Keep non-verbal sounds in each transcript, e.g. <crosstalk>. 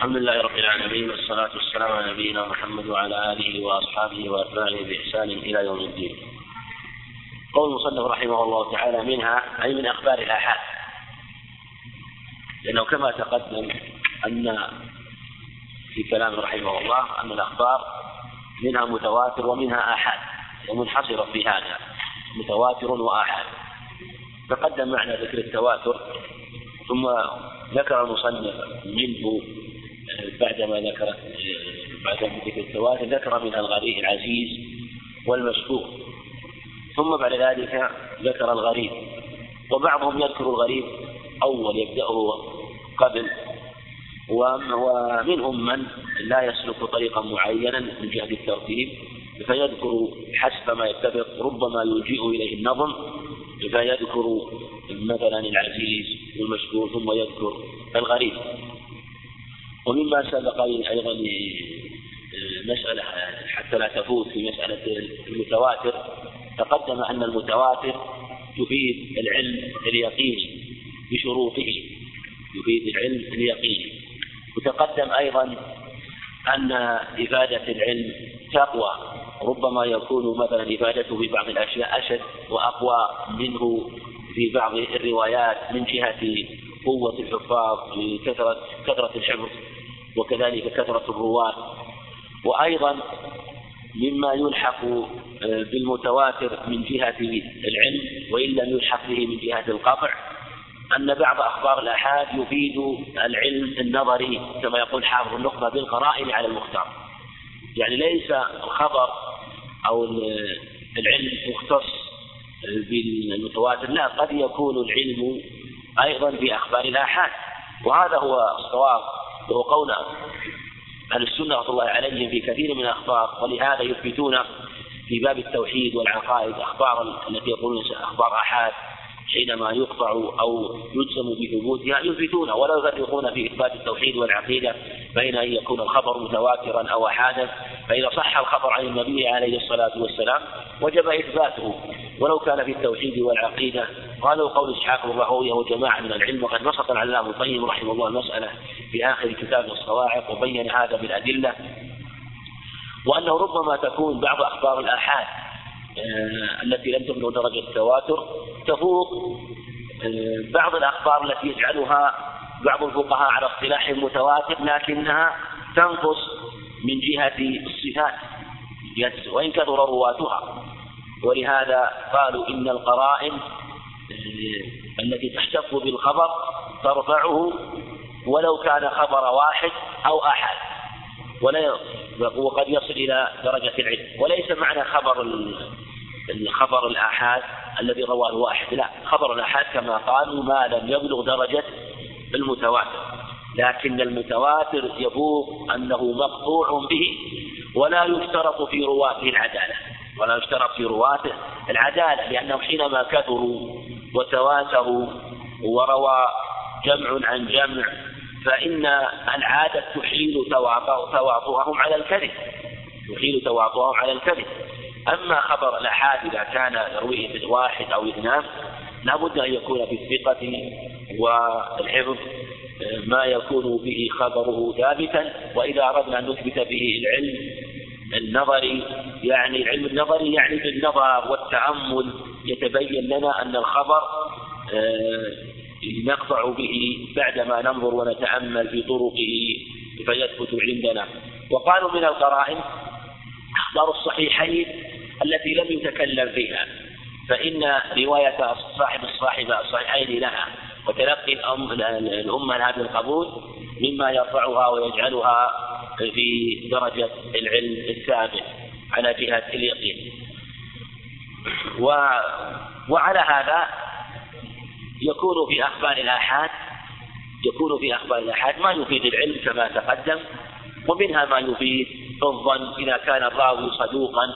الحمد لله رب العالمين والصلاة والسلام على نبينا محمد وعلى آله وأصحابه وأتباعه بإحسان إلى يوم الدين. قول المصنف رحمه الله تعالى منها أي من أخبار الآحاد. لأنه كما تقدم أن في كلام رحمه الله أن الأخبار منها متواتر ومنها آحاد ومنحصرة في هذا متواتر وآحاد. تقدم معنا ذكر التواتر ثم ذكر المصنف منه بعدما ذكر بعد ذكر التواتر ذكر منها الغريب العزيز والمشهور ثم بعد ذلك ذكر الغريب. وبعضهم يذكر الغريب أول يبدأه قبل. ومنهم من لا يسلك طريقا معينا من جهة الترتيب فيذكر حسب ما يتفق ربما يلجئ إليه النظم فيذكر مثلا العزيز والمشهور ثم يذكر الغريب. ومما سبق أيضا مسألة حتى لا تفوت في مسألة المتواتر تقدم أن المتواتر يفيد العلم اليقيني بشروطه يفيد العلم اليقيني وتقدم أيضا أن إفادة العلم تقوى ربما يكون مثلا إفادته في بعض الأشياء أشد وأقوى منه في بعض الروايات من جهة قوة الحفاظ بكثرة كثرة الحفظ. وكذلك كثرة الرواة. وأيضا مما يلحق آه، بالمتواتر من جهة العلم وإن لم يلحق به من جهة القطع أن بعض أخبار الآحاد يفيد العلم النظري كما يقول حافظ النخبة بالقرائن على المختار. يعني ليس الخبر أو العلم مختص بالمتواتر لا قد يكون العلم أيضا بأخبار الآحاد. وهذا هو الصواب وهو قول أهل السنة رحمة الله عليهم في كثير من الأخبار ولهذا يثبتون في باب التوحيد والعقائد أخبار التي يقولون أخبار آحاد. حينما يقطع أو يجزم بثبوتها يثبتون ولا يفرقون في إثبات التوحيد والعقيدة بين أن يكون الخبر متواترا أو أحادا. فإذا صح الخبر عن النبي عليه الصلاة والسلام وجب إثباته. ولو كان في التوحيد والعقيدة قالوا قول إسحاق بن راهويه وجماعة من العلم وقد بسط العلام القيم رحمه الله المسألة في آخر كتاب الصواعق وبين هذا بالأدلة وأنه ربما تكون بعض أخبار الآحاد. التي لم تبلغ درجة التواتر تفوق آه، بعض الأخبار التي يجعلها بعض الفقهاء على اصطلاح متواتر لكنها تنقص من جهة الصفات. وإن كثر رواتها. ولهذا قالوا إن القرائن آه، التي تحتف بالخبر ترفعه ولو كان خبر واحد أو أحد. ولا وقد يصل إلى درجة العلم. وليس معنى خبر الخبر الآحاد الذي رواه واحد. لا خبر الآحاد كما قالوا ما لم يبلغ درجة المتواتر. لكن المتواتر يفوق أنه مقطوع به ولا يشترط في رواته العدالة. ولا يشترط في رواته العدالة لأنهم حينما كثروا وتواتروا وروى جمع عن جمع فإن العادة تحيل تواطؤهم على الكذب. تحيل تواطؤهم على الكذب. أما خبر الآحاد إذا كان يرويه واحد أو اثنان لابد أن يكون في الثقة والحفظ ما يكون به خبره ثابتا. وإذا أردنا أن نثبت به العلم النظري يعني العلم النظري يعني بالنظر والتأمل يتبين لنا أن الخبر آه، نقطع به بعدما ننظر ونتأمل في طرقه فيثبت عندنا. وقالوا من القرائن أخبار الصحيحين التي لم يتكلم فيها فإن رواية صاحب الصاحبة الصحيحين لها وتلقي الأم الأمة هذا القبول مما يرفعها ويجعلها في درجة العلم الثابت على جهة اليقين. و وعلى هذا يكون في أخبار الآحاد يكون في أخبار الآحاد ما يفيد العلم كما تقدم ومنها ما يفيد الظن. إذا كان الراوي صدوقا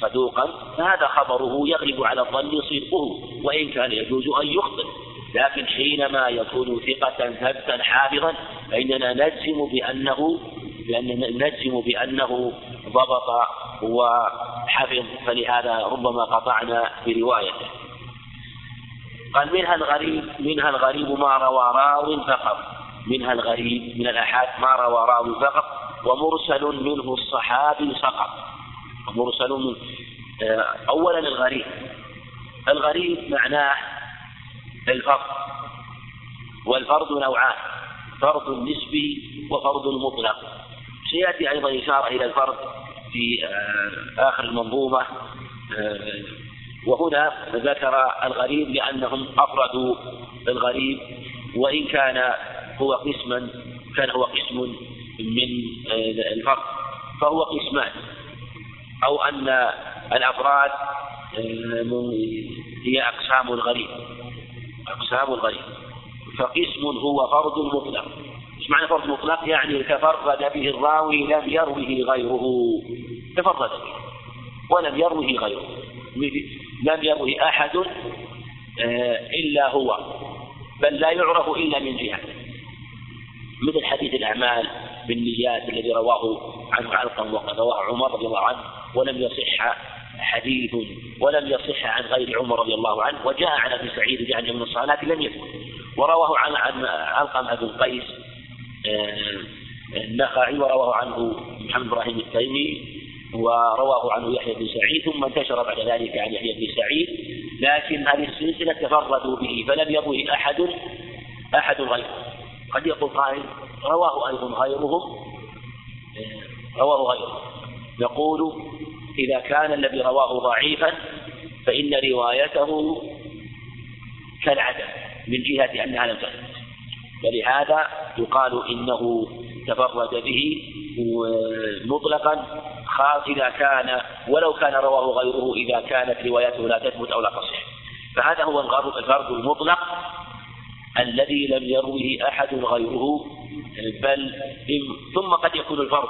صدوقا فهذا خبره يغلب على الظن صدقه وإن كان يجوز أن يخطئ. لكن حينما يكون ثقة ثبتا حافظا فإننا نجزم بأنه لأننا نجزم بأنه ضبط وحفظ. فلهذا ربما قطعنا بروايته. قال منها الغريب منها الغريب ما روى راو فقط منها الغريب من الآحاد ما روى راوي فقط ومرسل منه الصحابي سقط مرسل من آه، أولا الغريب. الغريب معناه الفرد والفرد نوعان فرد نسبي وفرد مطلق. سيأتي أيضا إشارة إلى الفرد في آه، آخر المنظومة آه، وهنا ذكر الغريب لأنهم أفردوا الغريب وإن كان هو قسما كان هو قسم من الفرد فهو قسمان. أو أن الأفراد آه، هي أقسام الغريب أقسام الغريب. فقسم هو فرد مطلق. إيش معنى فرد مطلق؟ يعني تفرد به الراوي لم يروه غيره. تفرد به. ولم يروه غيره. لم يروه أحد آه، إلا هو بل لا يعرف إلا من جهة. مثل حديث الأعمال بالنيات الذي رواه عنه علقم وقد رواه عمر رضي الله عنه ولم يصح حديث ولم يصح عن غير عمر رضي الله عنه وجاء عن أبي سعيد جعل من الصلاه لم يثبت. ورواه عن عن علقم أبو قيس آه، النخعي ورواه عنه محمد إبراهيم التيمي ورواه عنه يحيى بن سعيد ثم انتشر بعد ذلك عن يحيى بن سعيد لكن هذه السلسلة تفردوا به فلم يروه أحد أحد غيره. قد يقول قائل رواه أيضا غيرهم. آه، رواه غيرهم يقول إذا كان الذي رواه ضعيفا فإن روايته كالعدم من جهة أنها لم تثبت. ولهذا يقال إنه تفرد به مطلقا خاص إذا كان ولو كان رواه غيره إذا كانت روايته لا تثبت أو لا تصح. فهذا هو الفرد المطلق الذي لم يروه أحد غيره بل ثم قد يكون الفرد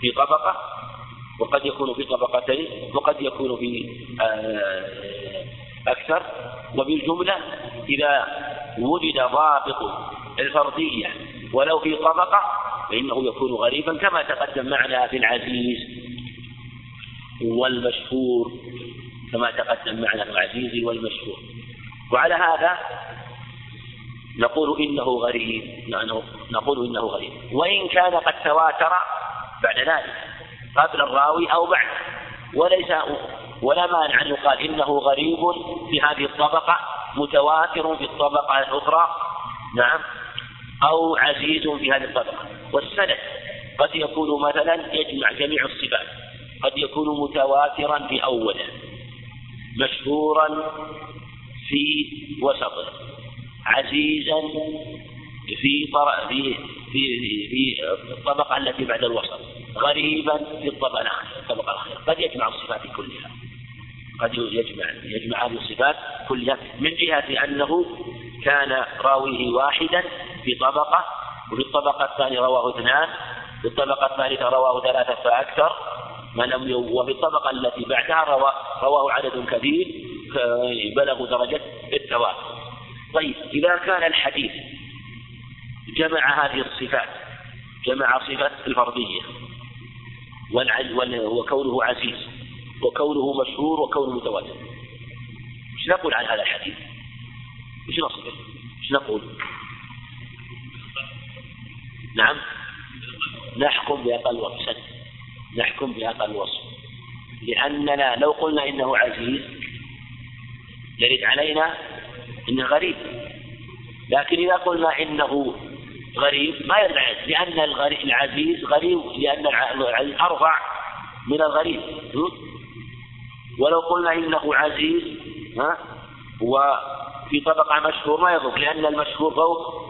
في طبقة وقد يكون في طبقتين وقد يكون في آه، أكثر. وبالجملة إذا وجد ضابط الفردية ولو في طبقة فإنه يكون غريبا كما تقدم معنا في العزيز والمشهور كما تقدم معنا في العزيز والمشهور. وعلى هذا نقول إنه غريب نقول إنه غريب. وإن كان قد تواتر بعد ذلك قبل الراوي أو بعد. وليس ولا مانع أن يقال إنه غريب في هذه الطبقة متواتر في الطبقة الأخرى نعم أو عزيز في هذه الطبقة. والسند. قد يكون مثلا يجمع جميع الصفات. قد يكون متواترا في أوله. مشهورا في وسطه. عزيزا في في في في الطبقة التي بعد الوسط. غريبا في الطبقة الطبقة الأخيرة. قد يجمع الصفات كلها. قد يجمع يجمع هذه الصفات كلها. من جهة أنه كان راويه واحدا في طبقة وفي الطبقة الثانية رواه اثنان في الطبقة الثالثة رواه ثلاثة فأكثر ما لم وفي الطبقة التي بعدها رواه, عدد كثير بلغوا درجة التواتر طيب إذا كان الحديث جمع هذه الصفات جمع صفة الفردية وكونه عزيز وكونه مشهور وكونه متواتر إيش نقول عن هذا الحديث؟ إيش نصفه؟ إيش نقول؟ نعم. نحكم بأقل وصف. نحكم بأقل وصف. لأننا لو قلنا إنه عزيز يرد علينا إنه غريب. لكن إذا قلنا إنه غريب ما يرد لأن العزيز غريب لأن العزيز أرفع من الغريب. ولو قلنا إنه عزيز ها وفي طبقة مشهور ما يضر. لأن المشهور فوق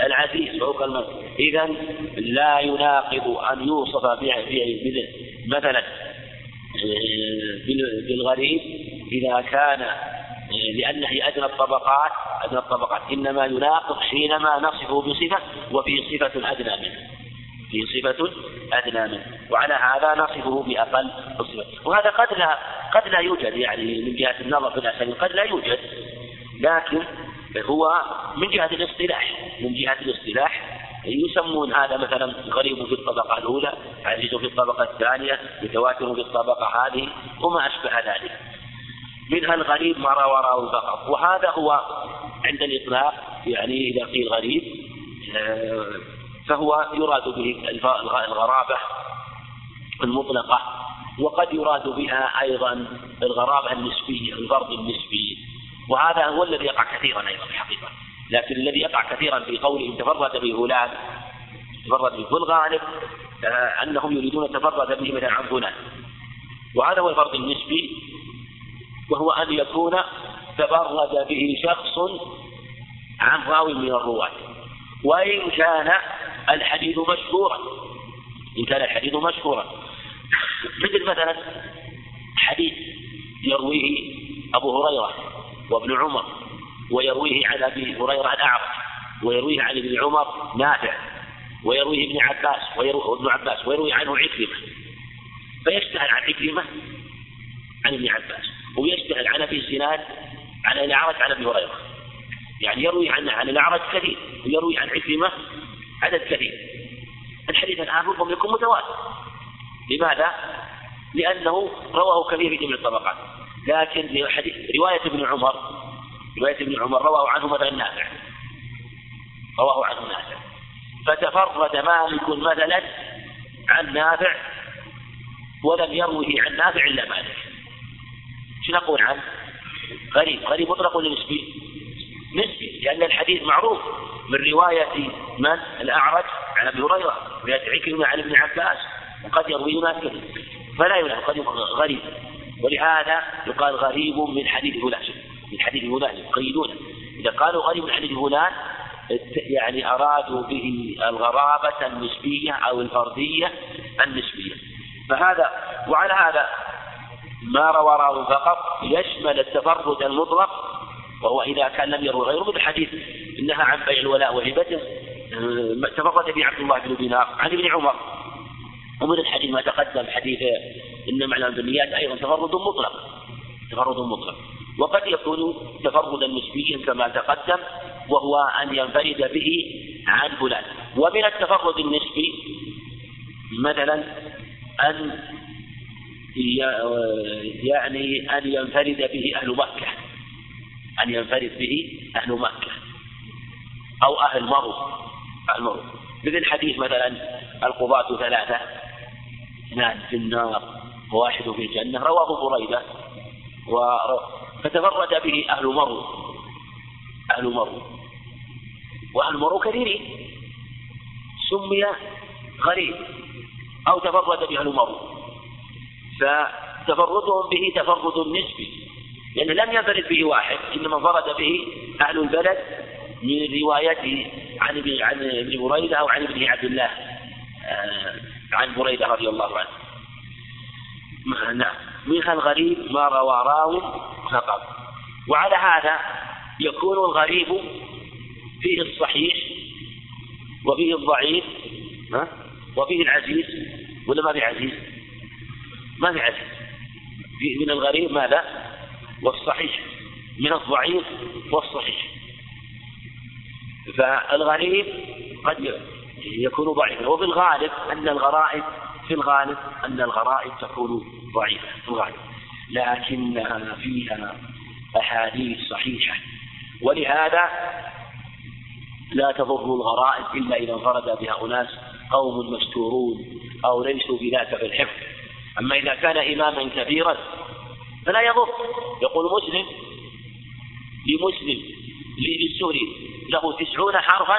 العزيز فوق المشهور إذا لا يناقض أن يوصف مثلا آه، بالغريب إذا كان لأن هي أدنى الطبقات أدنى الطبقات. إنما يناقض حينما نصفه بصفة وفي صفة أدنى منه. في صفة أدنى منه. وعلى هذا نصفه بأقل الصفة. وهذا قد لا قد لا يوجد يعني من جهة النظر في الأسانيد قد لا يوجد. لكن هو من جهة الاصطلاح من جهة الاصطلاح. يسمون هذا مثلا غريب في الطبقة الأولى عزيز في الطبقة الثانية متواتر في الطبقة هذه وما أشبه ذلك. منها الغريب ما روى راوي فقط. وهذا هو عند الإطلاق يعني إذا قيل غريب آه، فهو يراد به الغرابة المطلقة وقد يراد بها أيضا الغرابة النسبية الفرد النسبي. وهذا هو الذي يقع كثيرا أيضا في الحقيقة لكن الذي يقع كثيرا في قوله تفرد به فلان تفرد به الغالب آه، أنهم يريدون تفرد به مثلا عن فلان وهذا هو الفرد النسبي وهو أن يكون تفرد به شخص عن راوي من الرواة. وإن كان الحديث مشهورا إن كان الحديث مشهورا. مثل مثلا حديث يرويه أبو هريرة وابن عمر ويرويه عن أبي هريرة الأعرج ويرويه عن ابن عمر نافع ويرويه ابن عباس ويرويه ابن عباس ويروي عنه عكرمة. فيشتهر عن عكرمة عن ابن عباس ويشتهر عن أبي الزناد عن الأعرج عن أبي هريرة. يعني يروي عن عن الأعرج كثير ويروي عن عكرمة عدد كثير. الحديث الآن ربما يكون متواتر. لماذا؟ لأنه رواه كثير في جميع الطبقات. لكن رواية ابن عمر رواية ابن عمر رواه عنه مثلا نافع رواه عنه نافع فتفرد مالك مثلا عن نافع ولم يروه عن نافع إلا مالك شو نقول عنه؟ غريب غريب مطلق ولا نسبي؟ نسبي لأن الحديث معروف من رواية من؟ الأعرج عن أبي هريرة رواية عكرمة عن ابن عباس وقد يروي ناس فلا يلعب قد غريب ولهذا يقال غريب من حديث فلان. من حديث فلان يقيدونه إذا قالوا غريب من حديث فلان يعني أرادوا به الغرابة النسبية أو الفردية النسبية. فهذا وعلى هذا ما روى راو فقط يشمل التفرد المطلق وهو إذا كان لم يروي غيره مثل حديث إنها عن بيع الولاء وهبته تفرد به عبد الله بن دينار عن ابن عمر. ومن الحديث ما تقدم حديث إن معنى البنيات أيضا تفرد مطلق تفرد مطلق. وقد يكون تفردا نسبيا كما تقدم وهو أن ينفرد به عن فلان. ومن التفرد النسبي مثلا أن يعني أن ينفرد به أهل مكة أن ينفرد به أهل مكة أو أهل مرو أهل مرو. مثل حديث مثلا القضاة ثلاثة اثنان في النار وواحد في الجنة. رواه بريدة فتفرد به أهل مرو أهل مرو وأهل مرو كثيرين. سمي غريب. أو تفرد به أهل مرو فتفردهم به تفرد نسبي لأنه لم ينفرد به واحد إنما انفرد به أهل البلد من روايته عن عن ابن بريدة أو عن ابن عبد الله. آه، عن بريدة رضي الله عنه. نعم. من الغريب ما روى راو فقط وعلى هذا يكون الغريب فيه الصحيح وفيه الضعيف ها؟ وفيه العزيز. ولا ما في عزيز؟ ما في عزيز. من الغريب ماذا؟ والصحيح. من الضعيف والصحيح. فالغريب قد يكون ضعيفا. وفي الغالب أن الغرائب في الغالب أن الغرائب تكون ضعيفة في الغالب. لكنها فيها أحاديث صحيحة. ولهذا لا تضر الغرائب إلا إذا انفرد بها أناس قوم مستورون أو ليسوا بذاك في الحفظ. أما إذا كان إماما كبيرا فلا يضر. يقول مسلم لمسلم للسوري له تسعون حرفا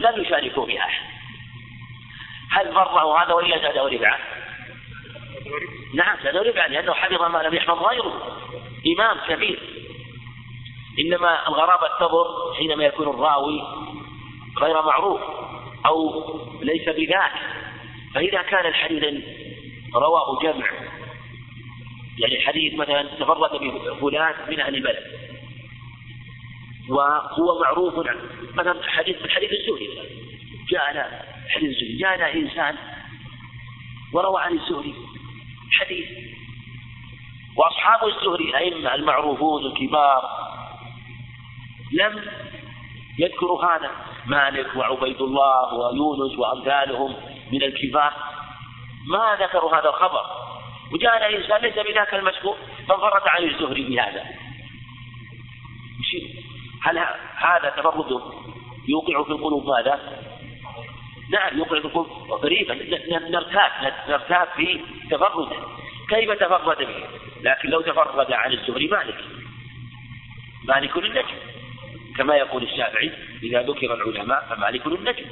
لم يشاركوا فيها أحد هل ضره هذا ولا زاده ربعا؟ نعم زاده ربعا لأنه حفظ ما لم يحفظ غيره. إمام كبير. إنما الغرابة تضر حينما يكون الراوي غير معروف أو ليس بذاك. فإذا كان الحديث رواه جمع. يعني حديث مثلا تفرد به فلان من أهل البلد. وهو معروف مثلا حديث الحديث الزهري جاءنا حديث الزهري جاءنا إنسان وروى عن الزهري. حديث. وأصحاب الزهري الأئمة المعروفون الكبار لم يذكروا هذا. مالك وعبيد الله ويونس وأمثالهم من الكبار. ما ذكروا هذا الخبر. وجاءنا إنسان ليس بذاك المشهور. فانفرد عن الزهري بهذا. هل هذا تفرد يوقع في القلوب ماذا؟ نعم يقعدكم غريبا. نرتاب نرتاب في تفرده كيف تفرد به؟ لكن لو تفرد عن الزهري مالك. مالك النجم. كما يقول الشافعي إذا ذكر العلماء فمالك النجم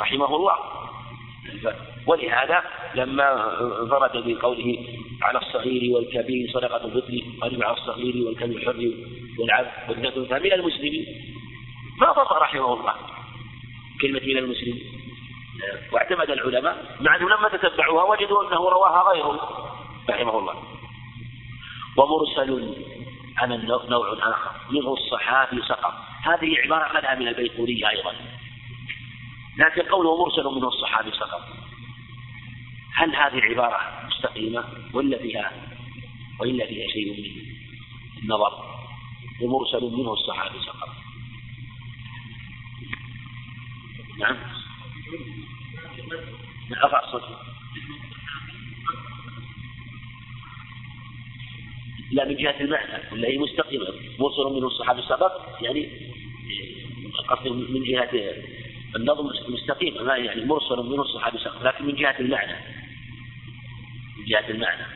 رحمه الله. ولهذا لما فرد بقوله على الصغير والكبير صدقة الفطر قال على الصغير والكبير الحر والعبد والنذر من المسلمين. ما ضر رحمه الله كلمة من المسلمين. واعتمد العلماء مع أنه لما تتبعوها وجدوا أنه رواها غيره رحمه الله. ومرسل أنا نوع آخر منه الصحابي سقط هذه عبارة أخذها من البيقونية أيضا. لكن قوله مرسل منه الصحابي سقط هل هذه عبارة مستقيمة؟ ولا فيها وإلا فيها شيء من النظر؟ ومرسل منه الصحابي سقط نعم. ارفع الصوت لا من جهة المعنى ولا هي مستقيمة. مرسل منه الصحابي سبق يعني قصد من جهة النظم مستقيم ما يعني مرسل منه الصحابي سبق لكن من جهة المعنى. من جهة المعنى.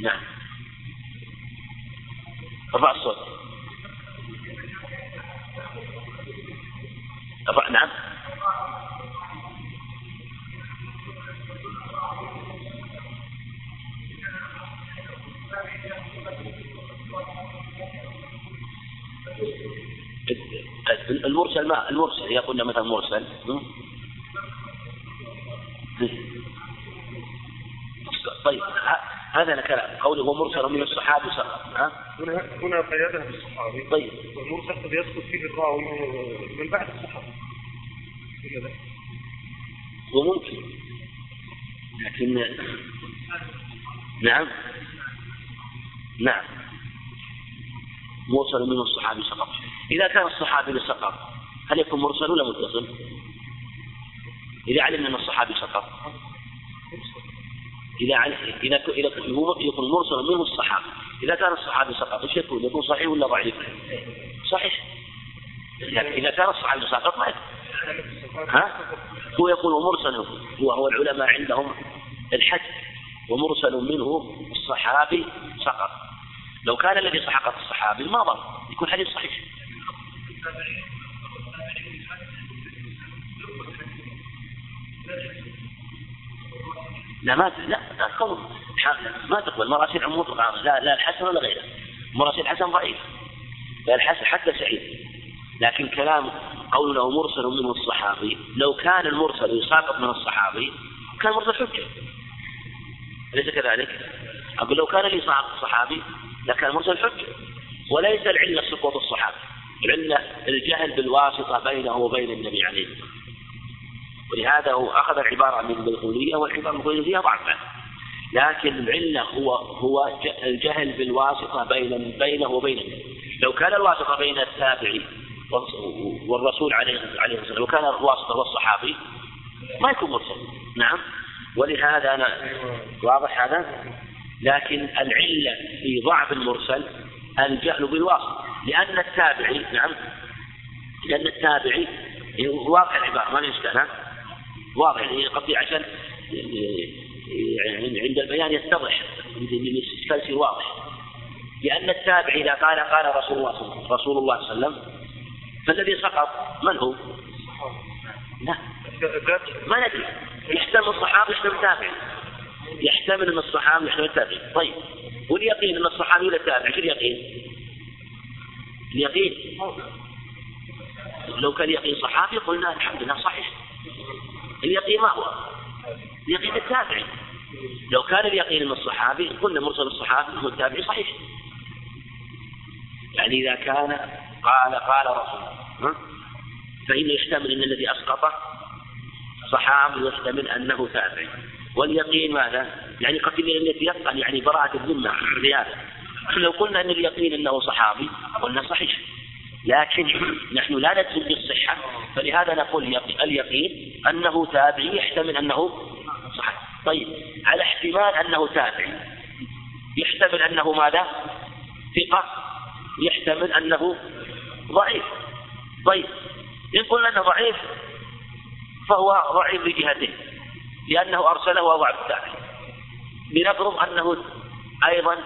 نعم. ارفع الصوت. ارفع نعم. المرسل ما المرسل إذا قلنا مثلا مرسل طيب هذا الكلام قوله هو مرسل من الصحابي سقط ها؟ هنا هنا قيادها بالصحابي طيب. والمرسل قد يسقط فيه الراوي من بعد الصحابي. وممكن. لكن نعم. نعم. مرسل منه الصحابي سقط إذا كان الصحابي سقط هل يكون مرسل ولا متصل؟ إذا علمنا أن الصحابي سقط إذا علم إذا إذا يكون مرسل منه الصحابي إذا كان الصحابي سقط إيش يكون؟ يكون صحيح ولا ضعيف؟ صحيح إذا كان الصحابي سقط ما ها؟ هو يقول مرسل هو هو العلماء عندهم الحد ومرسل منه الصحابي سقط لو كان الذي سحقت الصحابي ما ضر يكون حديث صحيح. لا ما لا قول. ما تقبل. مراسيل عمود لا لا الحسن ولا غيره. مراسيل الحسن ضعيف. الحسن حتى سعيد. لكن كلام قوله مرسل منه الصحابي لو كان المرسل يساقط من الصحابي كان مرسل حجة. أليس كذلك؟ أقول لو كان اللي الصحابي لكان مرسل حجة وليس العلة سقوط الصحابة العلة الجهل بالواسطة بينه وبين النبي عليه الصلاة والسلام. ولهذا هو أخذ العبارة من البيقونية والعبارة البيقونية فيها ضعفا لكن العلة هو هو الجهل بالواسطة بين بينه وبين النبي. لو كان الواسطة بين التابعي والرسول عليه الصلاة والسلام لو كان الواسطة والصحابي ما يكون مرسل. نعم. ولهذا أنا واضح هذا؟ لكن العلة في ضعف المرسل الجهل بالواسطة لأن التابعي نعم لأن التابعي واضح العبارة ما إشكال واضح يعني قصدي عشان يعني عند البيان يتضح يصير واضح. لأن التابع إذا قال قال رسول الله صلى الله عليه وسلم رسول الله صلى الله عليه وسلم فالذي سقط من هو؟ لا. ما ندري. يحتمل الصحابة يحتمل التابعي يحتمل أن الصحابي يحتمل التابعي طيب واليقين أن الصحابي ولا التابعي شو اليقين؟ اليقين؟ لو كان يقين صحابي قلنا الحمد لله صحيح. اليقين ما هو؟ اليقين التابعي لو كان اليقين من الصحابي قلنا مرسل الصحابي هو التابعي صحيح. يعني إذا كان قال قال رسول الله فإنه يحتمل أن الذي أسقطه صحابي يحتمل أنه تابعي. واليقين ماذا؟ يعني قد الذي يقال يعني براءة الذمة زيادة. لو قلنا أن اليقين أنه صحابي قلنا صحيح. لكن <clears throat> نحن لا نجزم بالصحة فلهذا نقول اليقين أنه تابعي يحتمل أنه صحيح. طيب على احتمال أنه تابعي يحتمل أنه ماذا؟ ثقة. يحتمل أنه ضعيف. طيب إن قلنا أنه ضعيف فهو ضعيف بجهتين لأنه أرسله أضعف التابعي لنفرض أنه أيضا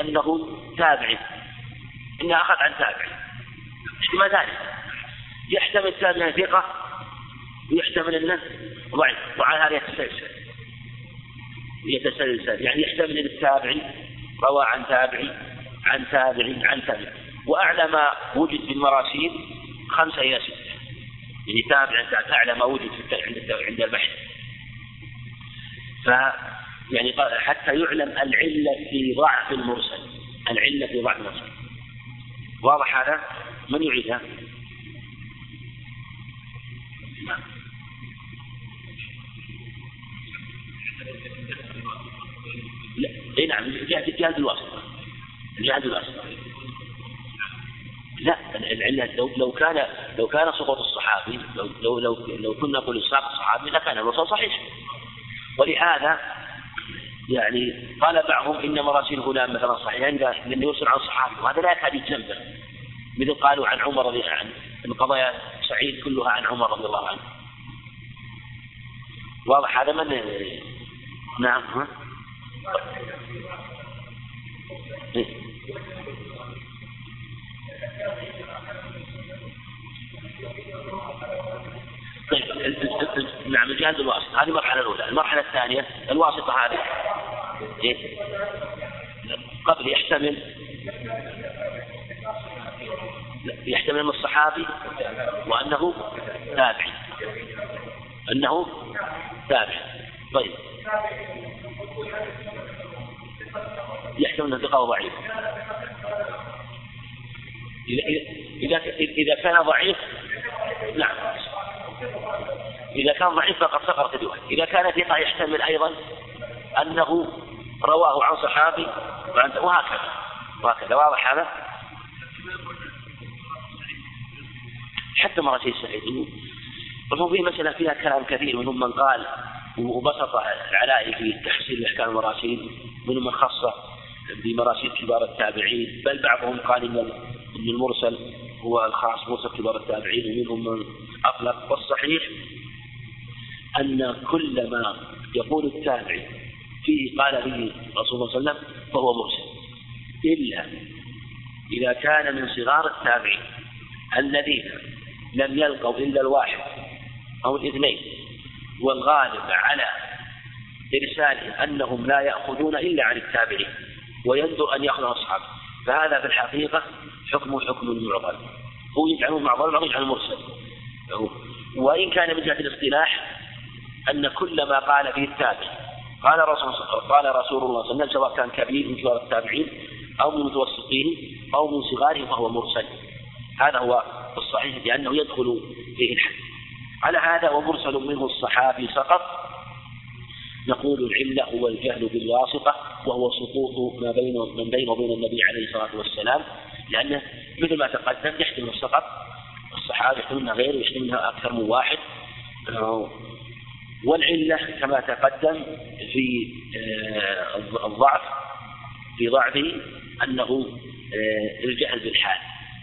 أنه تابعي. إنه أخذ عن تابعي. احتمال ثاني يحتمل تابعي ثقة ويحتمل أنه ضعيف. وعلى هذا يتسلسل. يتسلسل. يعني يحتمل التابعي روى عن تابعي عن تابعي عن تابعي. وأعلى ما وجد في المراسيل خمسة إلى ستة. يعني تابع أعلى ما وجد في عند البحث. ف يعني حتى يعلم العلة في ضعف المرسل. العلة في ضعف المرسل. واضح هذا؟ من يعيدها؟ نعم لا. إي نعم جهة جهة الواسطة جهة الواسطة لا العلة لو لو كان لو كان سقوط الصحابي لو لو لو, لو كنا نقول اسقاط الصحابي لكان الوصول صحيح. ولهذا يعني قال بعضهم إن مراسيل غلام مثلا صحيحا لأنه يرسل عن صحابي وهذا لا يكاد يتجنبه مثل قالوا عن عمر رضي الله عنه القضايا سعيد كلها عن عمر رضي الله عنه واضح هذا من نعم ها؟ إيه. طيب نعم الجهاز الواسط هذه المرحلة الأولى، المرحلة الثانية الواسطة هذه. إيه؟ قبل يحتمل يحتمل من الصحابي وأنه تابعي. أنه تابعي. طيب. يحتمل أنه ثقة ضعيف. إذا إذا كان ضعيف نعم. إذا كان ضعيف فقد سقط الرواية إذا كان ثقة يحتمل أيضا أنه رواه عن صحابي وهكذا. وهكذا. واضح هذا؟ حتى مراسيل سعيد. وهو في مسألة فيها كلام كثير منهم من قال وبسط العلائي في تحصيل احكام المراسيل منهم من خص بمراسيل كبار التابعين بل بعضهم قال إن المرسل هو الخاص مرسل كبار التابعين ومنهم من أطلق والصحيح أن كل ما يقول التابعي فيه قال به رسول الله صلى الله عليه وسلم فهو مرسل إلا إذا كان من صغار التابعين الذين لم يلقوا إلا الواحد أو الاثنين والغالب على إرساله أنهم لا يأخذون إلا عن التابعين ويندر أن يأخذ أصحابه. فهذا في الحقيقة حكم حكم المعضل هو يجعله معضل بعض يجعله مرسل. وإن كان من جهة الاصطلاح أن كل ما قال فيه التابع. قال رسول قال رسول الله صلى الله عليه وسلم سواء كان كبير من كبار التابعين أو من متوسطين أو من صغارهم فهو مرسل. هذا هو الصحيح لأنه يدخل فيه الحد على هذا ومرسل منه الصحابي سقط نقول العلة هو الجهل بالواسطة وهو سقوط ما بين من بين وبين النبي عليه الصلاة والسلام لأنه مثل ما تقدم يحتمل السقط. الصحابة يحتملها غيره يحتملها أكثر من واحد. والعلة كما تقدم في آه، الضعف في ضعفه أنه آه، الجهل بالحال.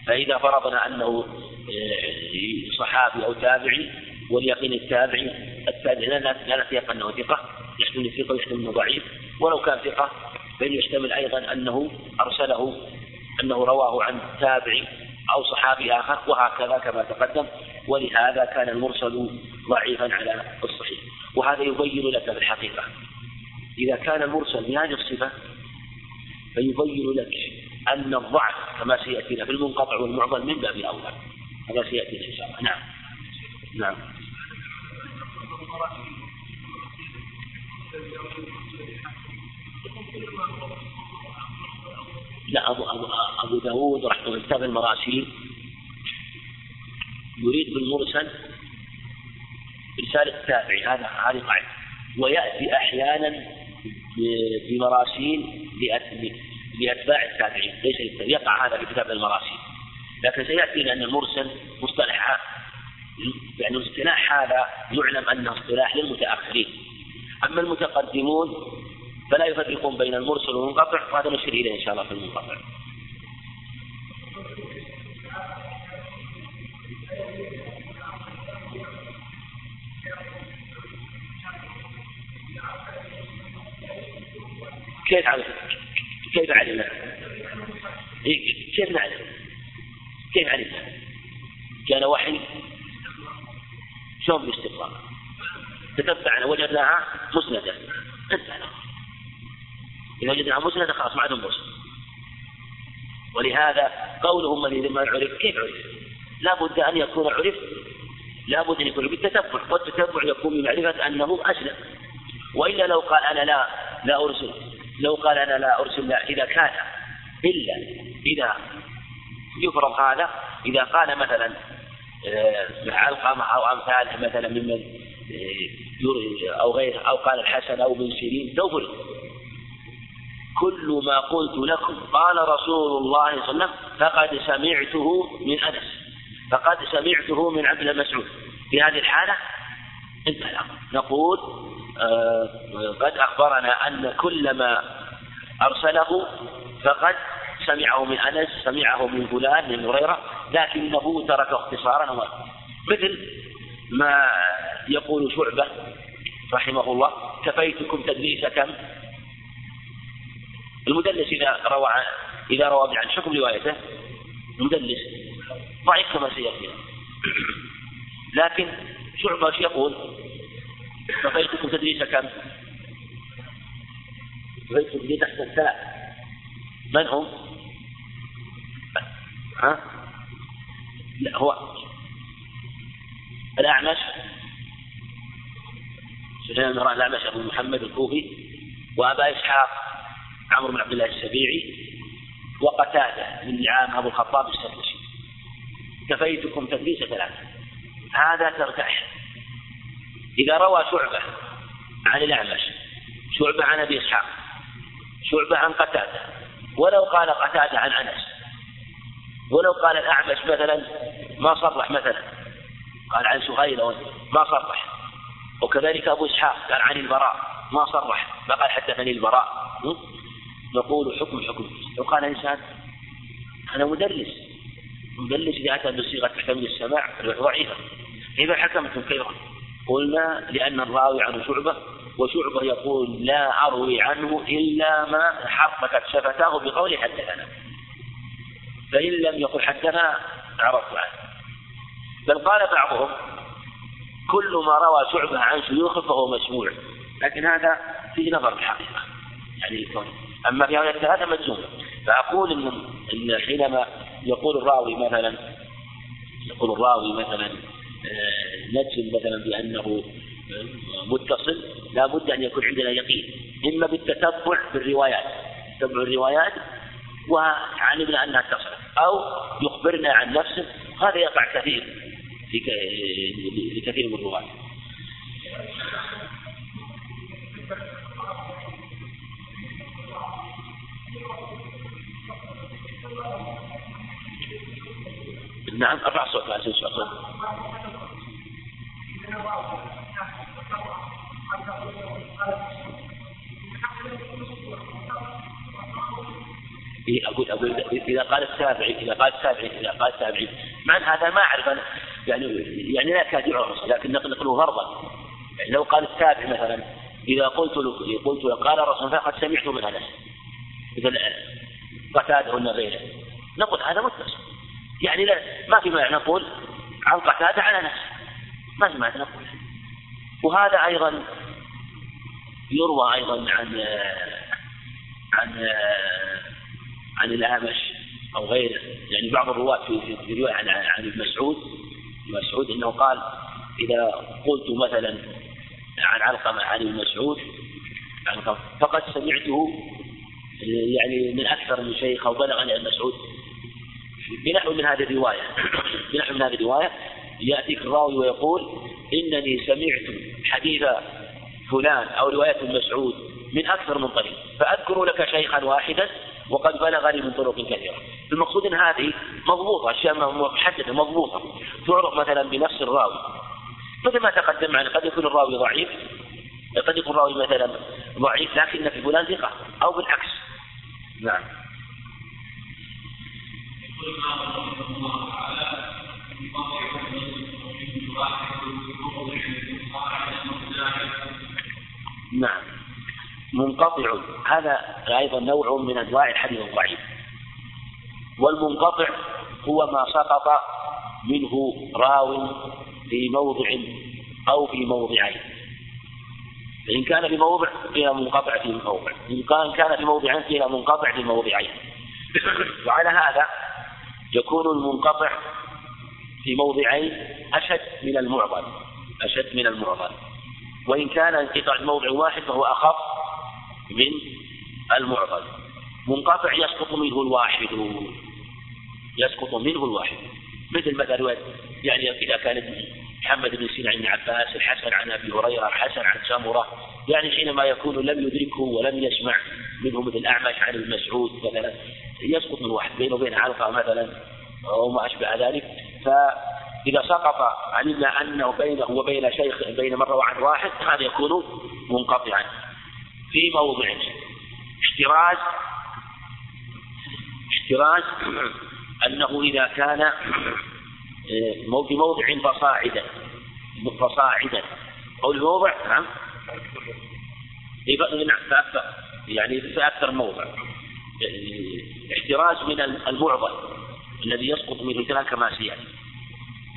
فإذا فرضنا أنه آه، صحابي أو تابعي واليقين التابعي التابعي لا نتيقن أنه ثقة. يحتمل ثقة ويحتمل أنه ضعيف ولو كان ثقة فإنه يحتمل أيضا أنه أرسله أنه رواه عن تابعي أو صحابي آخر وهكذا كما تقدم ولهذا كان المرسل ضعيفا على الصحيح. وهذا يبين لك بالحقيقة. إذا كان المرسل بهذه الصفة فيبين لك أن الضعف كما سيأتينا في المنقطع والمعضل من باب أولى هذا سيأتينا إن شاء الله نعم. نعم. لا أبو, أبو, أبو داود رحمه كتاب المراسيل يريد بالمرسل رسالة التابعي هذا هذه قاعدة. ويأتي أحيانا بمراسيل لأتباع التابعين. ليس يقع هذا في كتاب المراسيل. لكن سيأتي لأن المرسل مصطلح يعني الاصطلاح هذا يعلم أنه اصطلاح للمتأخرين. أما المتقدمون فلا يفرقون بين المرسل والمنقطع وهذا نشير إليه إن شاء الله في المنقطع كيف علم؟ كيف علمنا؟ إيه، كيف نعلم؟ كيف علم؟ كان وحي شلون بالاستقرار؟ تتبعنا وجدناها مسندة انتهى. إذا وجدناها مسندة خلاص ما عندهم مرسل. ولهذا قولهم من ما عرف كيف عرف؟ لا بد أن يكون عرف لا بد أن يكون بالتتبع. والتتبع يكون بمعرفة أنه أسلم. وإلا لو قال أنا لا لا أرسل. لو قال أنا لا أرسل لا إذا كان. إلا إذا يفرض هذا إذا قال مثلا آه، علقمة أو أمثاله مثلا ممن آه، أو غيره أو قال الحسن أو ابن سيرين لو فرض كل ما قلت لكم قال رسول الله صلى الله عليه وسلم فقد سمعته من أنس. فقد سمعته من عبد المسعود. في هذه الحالة انتهى الأمر نقول آه قد أخبرنا أن كل ما أرسله فقد سمعه من أنس سمعه من فلان من هريرة لكنه ترك اختصارا. مثل ما يقول شعبة رحمه الله كفيتكم تدليس كم المدلس إذا روى إذا روى عن حكم روايته المدلس ضعيف كما سيأتي لكن شعبة إيش يقول؟ كفيتكم تدريس كم؟ كفيتكم تدريس أحسن ثلاث من هم؟ ها؟ لا هو الأعمش سفيان بن الأعمش أبو محمد الكوفي وأبا إسحاق عمرو بن عبد الله السبيعي وقتادة بن نعام أبو الخطاب السرجشي كفيتكم تدريس ثلاثة. هذا ترتاح إذا روى شعبة عن الأعمش شعبة عن أبي إسحاق شعبة عن قتادة ولو قال قتادة عن أنس ولو قال الأعمش مثلا ما صرح مثلا قال عن سهيل ما صرح. وكذلك أبو إسحاق قال عن البراء ما صرح ما قال حدثني البراء؟ نقول حكم حكم. لو قال إنسان أنا مدرس. مدلس إذا أتى بصيغة تحتمل السماع ضعيفة. إذا حكمتم كيف؟ قلنا لأن الراوي عنه شعبة وشعبة يقول لا أروي عنه إلا ما حركت شفتاه بقول حدثنا فإن لم يقل حدثنا عرفت عنه. بل قال بعضهم كل ما روى شعبة عن شيوخه فهو مسموع. لكن هذا فيه نظر الحقيقة. يعني أما في هذا هذا مجزوم. فأقول إن, إن حينما يقول الراوي مثلا يقول الراوي مثلا آه، نجزم مثلا بأنه آه، متصل لا بد أن يكون عندنا يقين. إما بالتتبع بالروايات تتبع الروايات وعلمنا أنها اتصلت أو يخبرنا عن نفسه. هذا يقع كثير. لكثير من الرواة نعم أرفع صوت لا صوت إيه أقول أقول إذا قال السابعي إذا قال السابعي إذا قال السابعي. مع هذا ما أعرف أنا. يعني يعني لا يكاد يعرف لكن نقله فرضا يعني لو قال السابع مثلا إذا قلت له قلت له قال الرسول فقد سمعت من أنس. مثل قتادة ولا غيره. نقول هذا متصل. يعني لا ما في معنى نقول عن قتادة على أنس. ما في معنى نقول. وهذا أيضا يروى أيضا عن عن عن الأعمش أو غيره. يعني بعض الرواة في في رواية عن عن ابن مسعود مسعود إنه قال إذا قلت مثلا عن علقمة عن ابن مسعود فقد سمعته يعني من أكثر من شيخ أو بلغني عن مسعود. بنحو من هذه الرواية <coughs> بنحو من هذه الرواية يأتيك الراوي ويقول إنني سمعت حديث فلان أو رواية مسعود من أكثر من طريق فأذكر لك شيخا واحدا وقد بلغني من طرق كثيرة. المقصود أن هذه مضبوطة أشياء محددة مضبوطة. تعرف مثلا بنفس الراوي. مثل ما تقدم معنا قد يكون الراوي ضعيف قد يكون الراوي مثلا ضعيف لكن في فلان ثقة أو بالعكس. نعم. نعم. منقطع. هذا أيضا نوع من أنواع الحديث الضعيف. والمنقطع هو ما سقط منه راو في موضع أو في موضعين. فإن كان في موضع فيها منقطع في موضع. إن كان في موضعين فيها منقطع في موضعين. وعلى هذا يكون المنقطع في موضعين أشد من المعضل. أشد من المعضل. وإن كان انقطاع موضع واحد فهو أخف من المعضل منقطع يسقط منه الواحد. يسقط منه الواحد. مثل مثلا يعني إذا كان محمد بن سيرين عن عباس الحسن عن أبي هريرة الحسن عن سمرة يعني حينما يكون لم يدركه ولم يسمع منه مثل أعمش عن ابن مسعود مثلا يسقط من واحد بينه وبين علقة مثلا أو ما أشبه ذلك. فإذا سقط علمنا أنه بينه وبين شيخ بين مرة وعن واحد هذا يكون منقطعا. في موضع. احتراز احتراز أنه إذا كان آه، في موضع فصاعدا. فصاعدا. أو الموضع نعم. نعم فأكثر يعني في أكثر موضع. احتراز من المعضل الذي يسقط منه ثلاث كما سيأتي.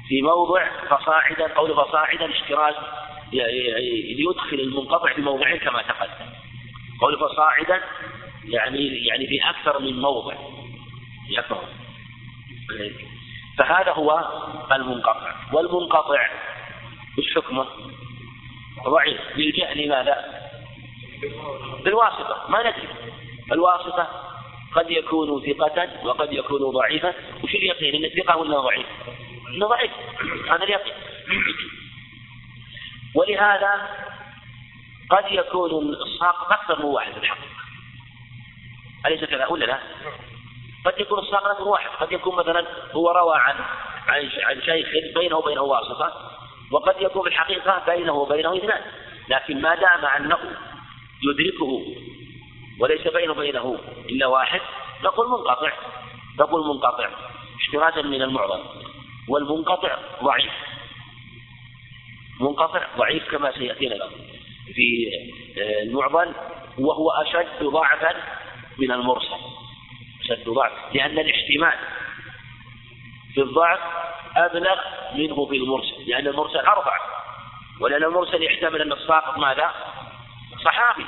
في موضع فصاعدا قول فصاعدا احتراز ليدخل المنقطع في موضعين كما تقدم. قول فصاعدا يعني يعني في أكثر من موضع. يكره فهذا هو المنقطع. والمنقطع وش حكمه؟ ضعيف. يلجأ لماذا؟ بالواسطة. ما ندري. الواسطة قد يكون ثقة وقد يكون ضعيفا وش اليقين؟ انه ثقة ولا ضعيف؟ إنه ضعيف. هذا اليقين. <clears throat> ولهذا قد يكون الساقط أكثر من واحد في الحقيقة أليس كذا ولا لا؟ قد يكون الساقط أكثر من واحد. قد يكون مثلا هو روى عن عن عن شيخ بينه وبينه واسطة وقد يكون في الحقيقة بينه وبينه اثنان. لكن ما دام أنه يدركه وليس بينه وبينه إلا واحد نقول منقطع. نقول منقطع. اشتراكا من المعظم. والمنقطع ضعيف. منقطع ضعيف كما سيأتينا الأمر في آه، المعضل وهو أشد ضعفا من المرسل. أشد ضعف لأن الاحتمال في الضعف أبلغ منه في المرسل لأن المرسل أربع. ولأن المرسل يحتمل أن الساقط ماذا؟ صحابي.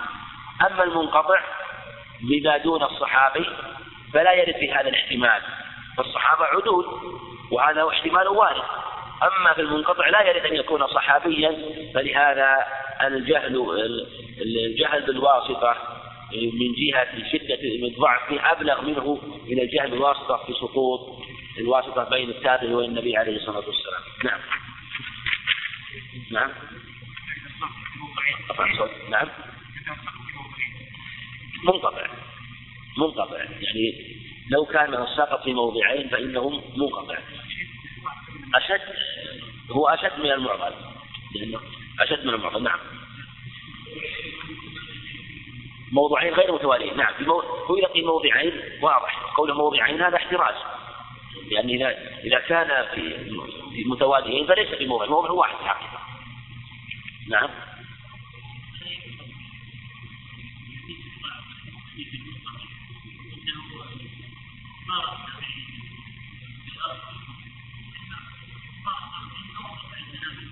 أما المنقطع بما دون الصحابي فلا يرد في هذا الاحتمال. فالصحابة عدول وهذا احتمال وارد. أما في المنقطع لا يرد أن يكون صحابيا فلهذا الجهل الجهل بالواسطة من جهة شدة الضعف أبلغ منه من الجهل بالواسطة في سقوط الواسطة بين التابع والنبي عليه الصلاة والسلام. نعم. نعم. نعم. منقطع. منقطع. يعني لو كان السقط في موضعين فإنه منقطع. أشد؟ هو أشد من المعضل. أشد من المعضل نعم. موضوعين غير متواليين نعم. في. هو في موضعين واضح. قوله موضعين هذا احتراز. يعني إذا إذا كان في متواليين فليس في موضع موضع واحد حقيقة نعم.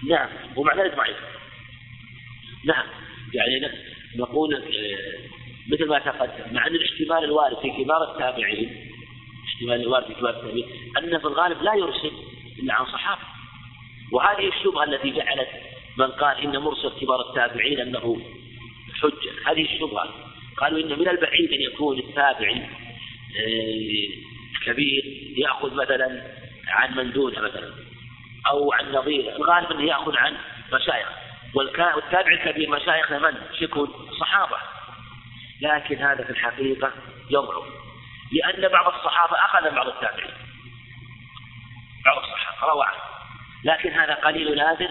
نعم ومع ذلك ضعيف نعم. يعني نقول آه، مثل ما تقدم مع أن الاحتمال الوارد في كبار التابعين احتمال الوارد في كبار التابعين أن في الغالب لا يرسل إلا عن صحابه. وهذه الشبهة التي جعلت من قال إن مرسل كبار التابعين أنه حجة. هذه الشبهة. قالوا إن من البعيد أن يكون التابعي آه، كبير يأخذ مثلا عن من دونه مثلا. أو عن نظيره الغالب إنه يأخذ عن مشايخ. والتابع الكبير مشايخنا من؟ يكون صحابة. لكن هذا في الحقيقة يضعف. لأن بعض الصحابة أخذ بعض التابعين. بعض الصحابة روى عنه لكن هذا قليل نادر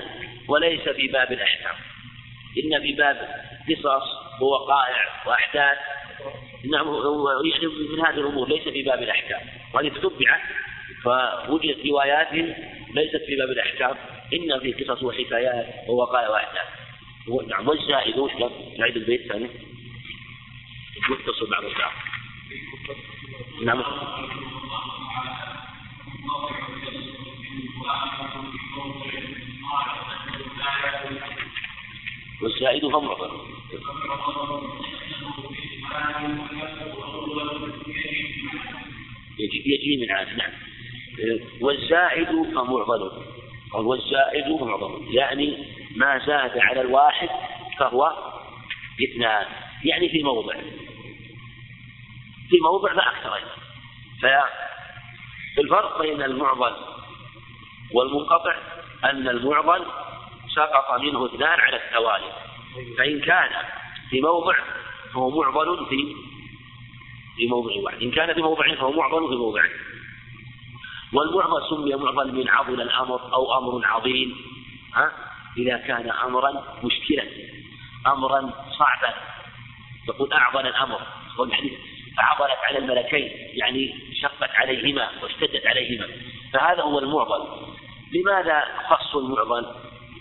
وليس في باب الأحكام. إن في باب قصص ووقائع وأحداث. نعم يعني من هذه الأمور ليس في باب الأحكام. وهذه تتبع فوجدت روايات ليست في باب الأحكام. إن في قصص وحكايات ووقائع وأحداث نعم والزائد وش نعيد البيت ثاني. متصل بعض البعض نعم. والزائد فمعضل يجري من عاد. نعم. والزائد فمعضل. والزائد فمعضل يعني ما زاد على الواحد فهو اثنان. يعني في موضع. في موضع فأكثر. أيضا فالفرق بين المعضل والمنقطع أن المعضل سقط منه اثنان على التوالي. فإن كان في موضع فهو معضل في في موضع واحد. إن كان في موضع فهو معضل في موضع والمعضل سمي معضل من عضل الأمر أو أمر عظيم. ها؟ إذا كان أمرا مشكلا أمرا صعبا تقول أعظم الأمر والحديث فعضلت على الملكين يعني شقت عليهما واشتدت عليهما. فهذا هو المعضل لماذا خص المعضل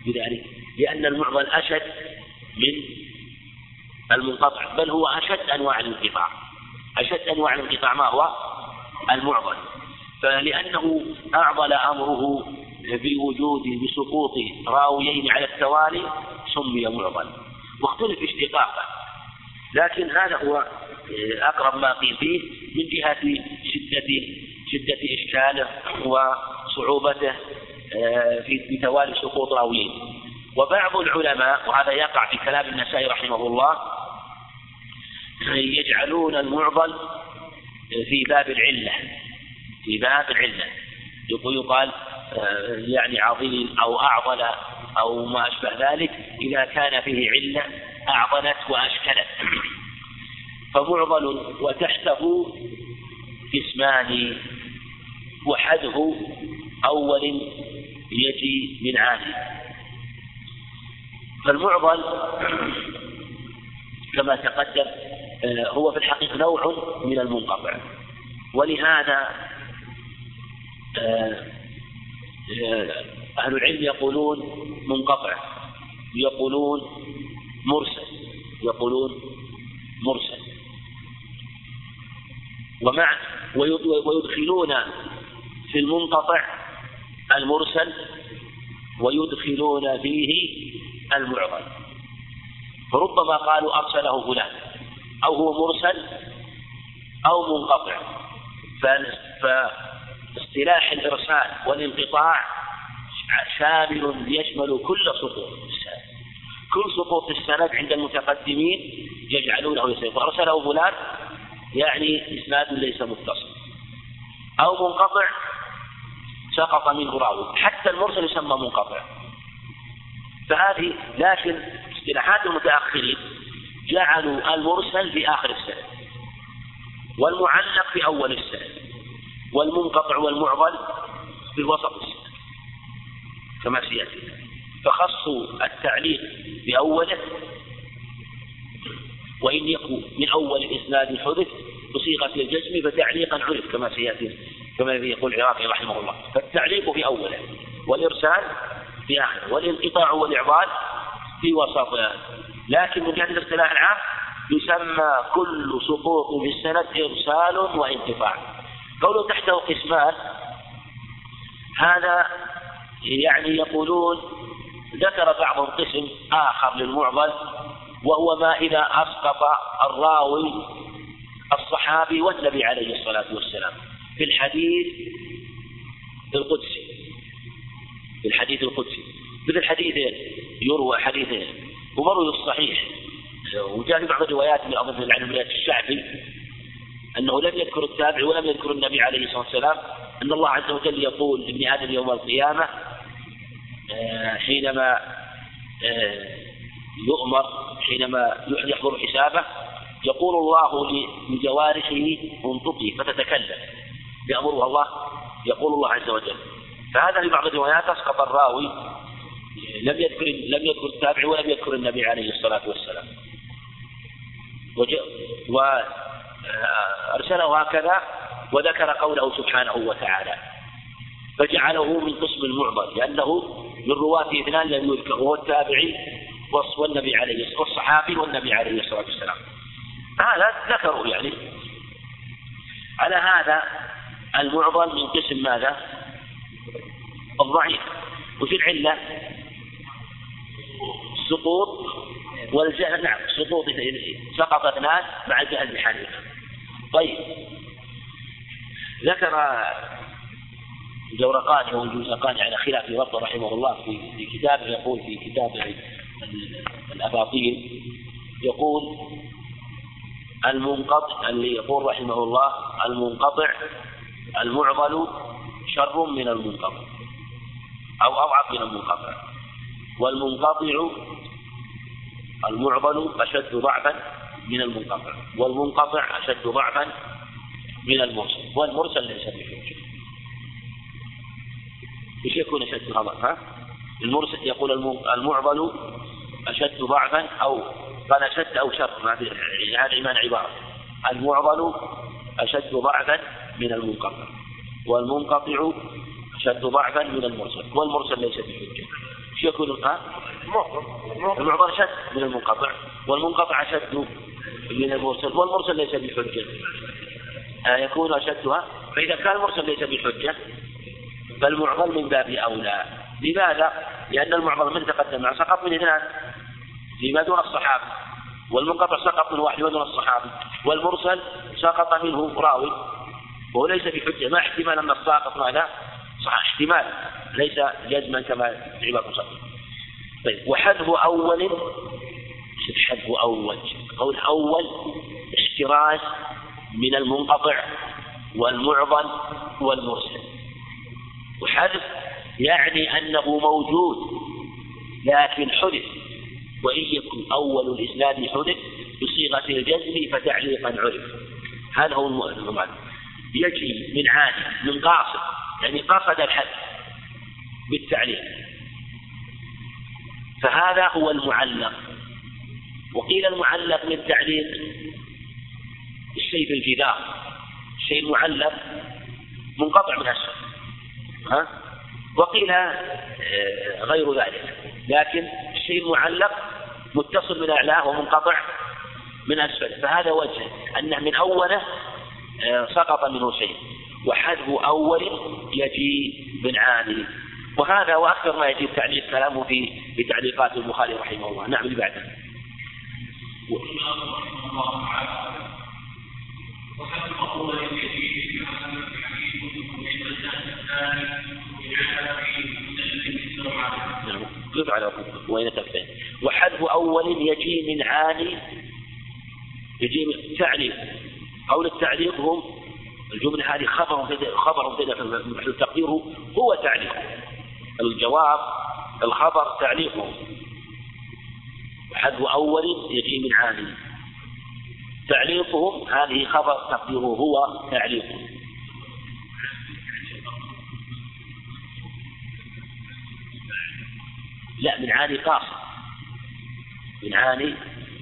بذلك؟ لأن المعضل أشد من المنقطع بل هو أشد أنواع الانقطاع. أشد أنواع الانقطاع ما هو؟ المعضل فلأنه أعضل أمره بوجود بسقوط راويين على التوالي سمي معضل. واختلف اشتقاقه. لكن هذا هو أقرب ما قيل فيه من جهة شدة شدة إشكاله وصعوبته آه، في توالي سقوط راويين. وبعض العلماء وهذا يقع في كلام النسائي رحمه الله يجعلون المعضل في باب العلة. في باب العلة يقال آه، يعني عظيم أو أعضل أو ما أشبه ذلك إذا كان فيه علة أعضلت وأشكلت. فمعضل وتحته اسمان وحده أول يجي من عالي فالمعضل <clears throat> كما تقدم آه، هو في الحقيقة نوع من المنقطع. ولهذا أهل العلم يقولون منقطع يقولون مرسل يقولون مرسل. ومع ويدخلون في المنقطع المرسل ويدخلون فيه المعضل فربما قالوا أرسله فلان أو هو مرسل أو منقطع. فاصطلاح الإرسال والانقطاع شامل يشمل كل سقوط السند. كل سقوط السند عند المتقدمين يجعلونه يسير أرسله فلان يعني إسناد ليس متصل. أو منقطع سقط منه راوي. حتى المرسل يسمى منقطع. فهذه لكن اصطلاحات المتأخرين جعلوا المرسل في آخر السند والمعلق في أول السند. والمنقطع والمعضل في وسط السند كما سيأتي. فخصوا التعليق بأوله وإن يكن من أول إسناد حدث بصيغة الجزم فتعليقا عرف كما سيأتي كما يقول العراقي رحمه الله. فالتعليق في أوله والإرسال في آخره والانقطاع والإعضال في وسطه لكن من جهة الاصطلاح العام يسمى كل سقوط في السند إرسال وانقطاع قوله تحته قسمان هذا يعني يقولون ذكر بعضهم قسم آخر للمعضل وهو ما إذا أسقط الراوي الصحابي والنبي عليه الصلاة والسلام في الحديث القدسي. في الحديث القدسي. مثل حديث يروى حديث ومروي الصحيح. وجاء في بعض الروايات من أظن عن الشعبي أنه لم يذكر التابع ولم يذكر النبي عليه الصلاة والسلام أن الله عز وجل يقول لابن آدم يوم القيامة آه، حينما آه، يؤمر حينما يحضر حسابه يقول الله لجوارحه انطقي فتتكلم. يأمرها الله يقول الله عز وجل. فهذا في بعض الروايات أسقط الراوي لم يذكر لم يذكر التابع ولم يذكر النبي عليه الصلاة والسلام. وأرسله هكذا وذكر قوله سبحانه وتعالى فجعله من قسم المعضل لأنه من رواة اثنان لم يذكر وهو التابعي والنبي عليه والصحابي والنبي عليه الصلاة والسلام. هذا ذكروا يعني. على هذا المعضل من قسم ماذا؟ الضعيف. وفي العلة سقوط والجهل نعم سقوط سقط اثنان مع الجهل بحالهما طيب. ذكر الزورقاني والجوزقاني على خلاف ربط رحمه الله في في كتابه يقول في كتابه الأباطيل يقول المنقطع اللي يقول رحمه الله المنقطع المعضل شر من المنقطع أو أضعف من المنقطع والمنقطع المعضل أشد ضعفا من المنقطع والمنقطع أشد ضعفا من المرسل والمرسل ليس بحجة إيش يكون أشد ضعفا؟ المرسل يقول المعضل أشد ضعفا أو قال أشد أو شر هذا إيمان عبارة. المعضل أشد ضعفا من المنقطع والمنقطع أشد ضعفا من المرسل والمرسل ليس بحجة إيش يكون؟ القاء؟ المعضل أشد من المنقطع والمنقطع أشد من المرسل. والمرسل ليس بحجة. آه يكون أشدها. فإذا كان المرسل ليس بحجة فالمعضل من باب أولى. لماذا؟ لأن المعضل من تقدم سقط من اثنان. فيما دون الصحابة والمنقطع سقط من واحد ودون الصحابة والمرسل سقط منه راوي. وهو ليس بحجة. ما احتمال أن الساقط ماذا؟ صح احتمال. ليس جزما كما عبارة طيب وحذف أول. حذف أول. قول أول احتراز من المنقطع والمعضل والمرسل. وحذف يعني أنه موجود لكن حذف. وإن يكن أول الإسناد حذف بصيغة الجزم فتعليقا عرف. هذا هو المعنى يجي من عادي من قاصد يعني قصد الحذف بالتعليق. فهذا هو المعلق. وقيل المعلق من تعليق الشيء في الجدار الشيء المعلق منقطع من أسفل ها؟ وقيل آه، غير ذلك. لكن الشيء المعلق متصل من أعلاه ومنقطع من أسفله. فهذا وجه أنه من أوله آه، سقط منه شيء. وحذف أول يجي من عالي وهذا وأكثر ما يجي تعليق كلامه في في تعليقات البخاري رحمه الله. نعم اللي بعده. نعم على وين كفين وحذف أول يجي من عالي. يجي من تعليق قول التعليق هم الجملة هذه خبر خبر في تقديره هو تعليق. الجواب الخبر تعليقه حذف أول يجي من عالي تعليقهم هذه خبر تقديره هو تعليقه لا من عالي قاصد. من عالي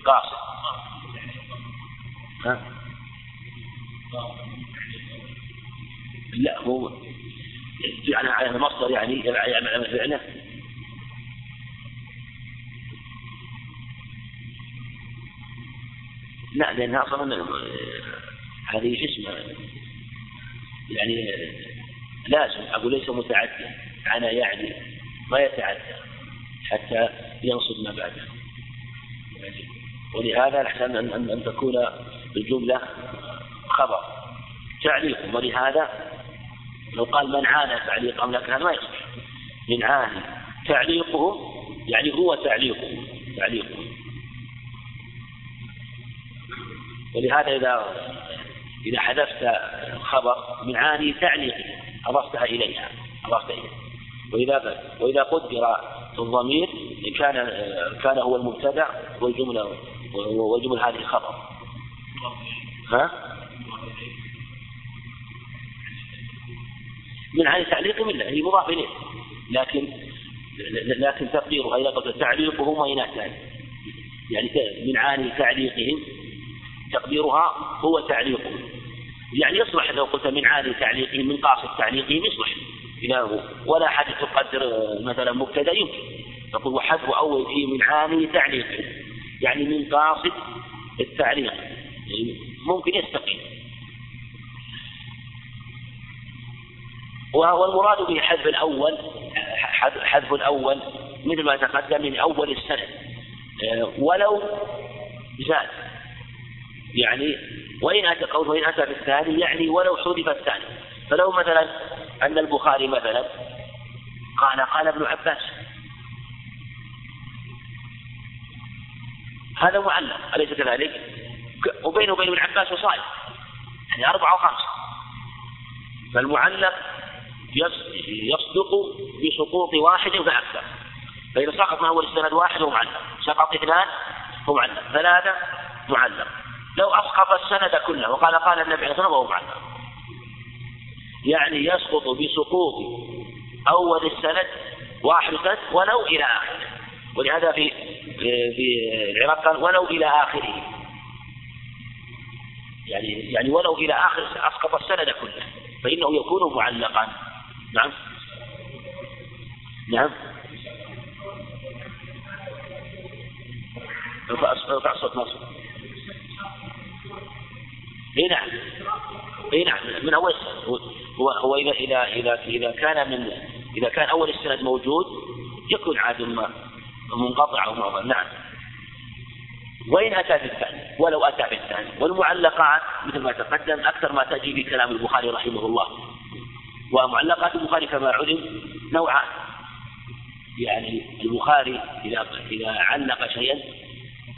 قاصد. ها؟ لا هو يعني على المصدر يعني يعني فعله لا لأنها أصلا هذه اسمه يعني لازم أقول ليس متعدى أنا يعني ما يتعدى حتى ينصب ما بعده. ولهذا الأحسن أن, أن تكون الجملة خبر تعليق. ولهذا لو قال من عانى تعليق لك هذا ما يصح. من عانى تعليقه يعني هو تعليقه تعليقه. ولهذا إذا إذا حذفت خبر من عاني تعليقه أضفتها إليها أضفت إليها. وإذا وإذا قدر الضمير كان كان هو المبتدع والجملة والجملة هذه خبر ها؟ من عن تعليق من هي مضاف إليه. لكن لكن تقديرها إذا قلت تعليقهم وإن يعني من عاني تعليقهم تقديرها هو تعليقهم يعني يصلح لو قلت من عاني تعليقهم من قاصد تعليقهم يصلح. إذا ولا حد تقدر مثلا مبتدأ يمكن. تقول وحذف أول فيه من عاني تعليقهم يعني من قاصد التعليق. ممكن يستقيم. والمراد به حذف الأول حذف الأول مثل ما تقدم من أول السنة. ولو زاد. يعني وإن أتى قول وإن أتى بالثاني يعني ولو حذف الثاني. فلو مثلا أن البخاري مثلا قال قال ابن عباس هذا معلق أليس كذلك؟ وبينه وبين ابن عباس وصائل يعني أربعة وخمسة. فالمعلق يصدق بسقوط واحد فأكثر فإذا سقط من أول السند واحد هو معلق. سقط اثنان هو معلق. ثلاثة معلق. لو أسقط السند كله وقال قال النبي عليه الصلاة معلق يعني يسقط بسقوط أول السند واحد السند ولو إلى آخره. ولهذا في في العراق قال ولو إلى آخره. يعني يعني ولو إلى آخر أسقط السند كله فإنه يكون معلقا. نعم. نعم. ارفع صوت ناصر. اي نعم. اي نعم. من أول هو هو اذا اذا اذا إذا كان من إذا كان أول السند موجود يكون عاد منقطع أو معظم نعم. وإن أتى في الثاني؟ ولو أتى في الثاني. والمعلقات مثل ما تقدم أكثر ما تأتي في كلام البخاري رحمه الله. ومعلقات البخاري كما علم نوعان. يعني البخاري إذا إذا علق شيئا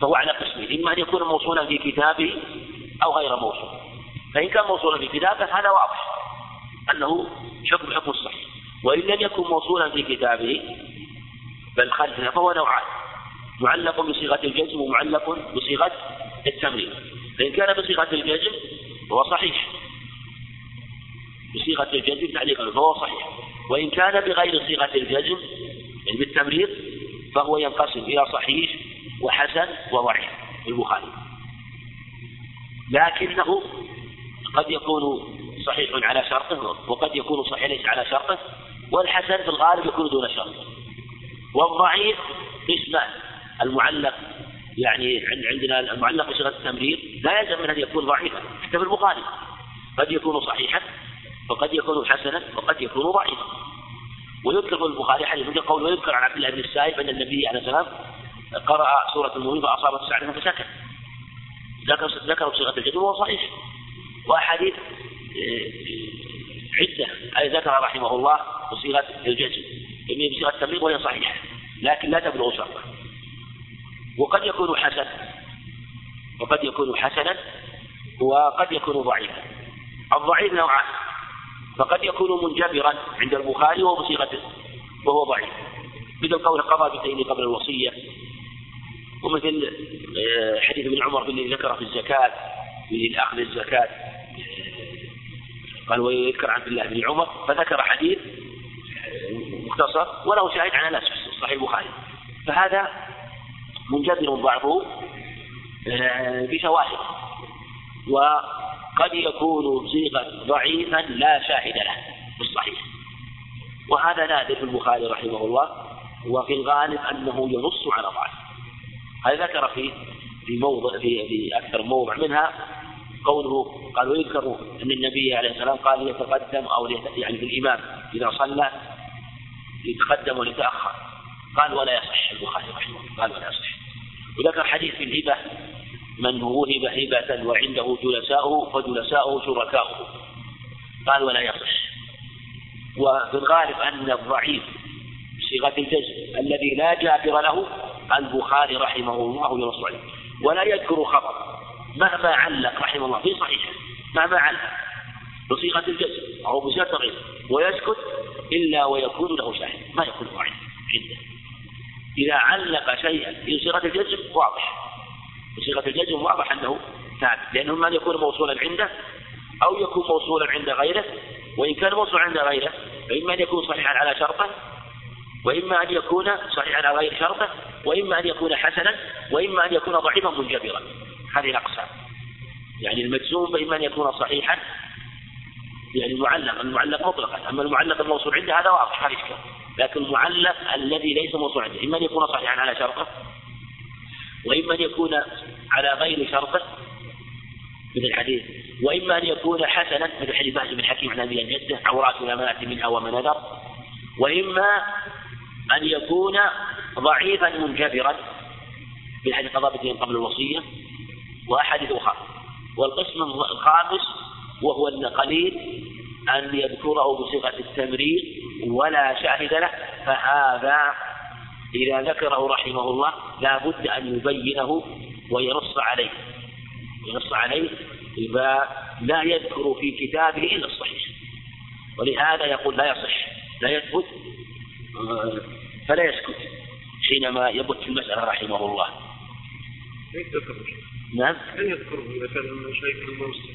فهو على قسمين. إما أن يكون موصولا في كتابه أو غير موصول. فإن كان موصولا في كتابه هذا واضح أنه حكم حكم الصحيح. وإن لم يكن موصولا في كتابه بل خلفه فهو نوعان. معلق بصيغة الجزم ومعلق بصيغة التمرين. فإن كان بصيغة الجزم فهو صحيح. بصيغة الجزم تعليقا فهو صحيح. وإن كان بغير صيغة الجزم يعني بالتمرير فهو ينقسم إلى صحيح وحسن وضعيف. البخاري. لكنه قد يكون صحيح على شرطه وقد يكون صحيح ليس على شرطه والحسن في الغالب يكون دون شرط. والضعيف قسمان المعلق يعني عندنا المعلق بصيغه التمرير لا يلزم من أن يكون ضعيفا حتى في البخاري. قد يكون صحيحا وقد يكون حسنا وقد يكون ضعيفا. ويذكر البخاري حديث مثل قول ويذكر عن عبد الله بن السائب أن النبي عليه السلام قرأ سورة المؤمنين فأصابت سعدا فسكت. ذكر ذكر بصيغة الجزم وهو صحيح. وأحاديث آه، عدة. أي ذكر رحمه الله بصيغة الجزم يعني بصيغة التمريض وهي صحيحة. لكن لا تبلغ شرطه وقد يكون حسن وقد يكون حسنا. وقد يكون ضعيفا. الضعيف نوعان. فقد يكون منجبرا عند البخاري وهو بصيغته وهو ضعيف. مثل قول قضى بالدين قبل الوصية. ومثل آه، حديث ابن عمر الذي ذكر في الزكاة في أخذ الزكاة قال ويذكر عبد الله بن عمر فذكر حديث مختصر وله شاهد عن انس في صحيح البخاري. فهذا منجبر ضعفه آه، بشواهد. وقد يكون صيغة ضعيفا لا شاهد له في الصحيح. وهذا نادر في البخاري رحمه الله وفي الغالب أنه ينص على ضعف هذا ذكر في في موضع في, في أكثر موضع منها قوله قال ويذكر أن النبي عليه السلام قال يتقدم أو يعني في الإمام إذا صلى يتقدم وليتأخر. قال ولا يصح. البخاري رحمه الله قال ولا يصح. وذكر حديث في الهبة من وهب هبة وعنده جلساؤه فجلساؤه شركاؤه. قال ولا يصح. وفي الغالب أن الضعيف بصيغة الجزم الذي لا جابر له البخاري رحمه الله ينص عليه ولا يذكر خبر مهما علق رحمه الله في صحيحه مهما علق. بصيغة الجزم أو بصيغة ويسكت إلا ويكون له شاهد. ما يكون ضعيف عنده إذا علق شيئا في صيغة الجزم واضح. بصيغة الجزم واضح أنه ثابت. لأنه إما أن يكون موصولا عنده أو يكون موصولا عند غيره. وإن كان موصولا عند غيره فإما أن يكون صحيحا على شرطه وإما أن يكون صحيحا على غير شرطه وإما أن يكون حسنا وإما أن يكون ضعيفا منجبرا. هذه الأقسام. يعني المجزوم فإما أن يكون صحيحا يعني المعلق المعلق مطلقا. أما المعلق الموصول عنده هذا واضح ما إشكال. لكن المعلق الذي ليس موصول عنده إما أن يكون صحيحا على شرطه وإما أن يكون على غير شرطه مثل الحديث. وإما أن يكون حسنا مثل حديث بهز بن حكيم عن أبي جده عورات لا نأتي منها وما نذر. وإما أن يكون ضعيفا منجبرا في حديث قضاء الدين قبل الوصية وأحاديث أخرى. والقسم الخامس وهو القليل أن يذكره بصيغة التمرير ولا شاهد له فهذا إذا ذكره رحمه الله لا بد أن يبينه وينص عليه. ينص عليه فلا يذكر في كتابه إلا الصحيح. ولهذا يقول لا يصح لا يثبت فلا يسكت حينما يبت في المسألة رحمه الله. نعم؟ لن يذكر مثلا شيخ الموسم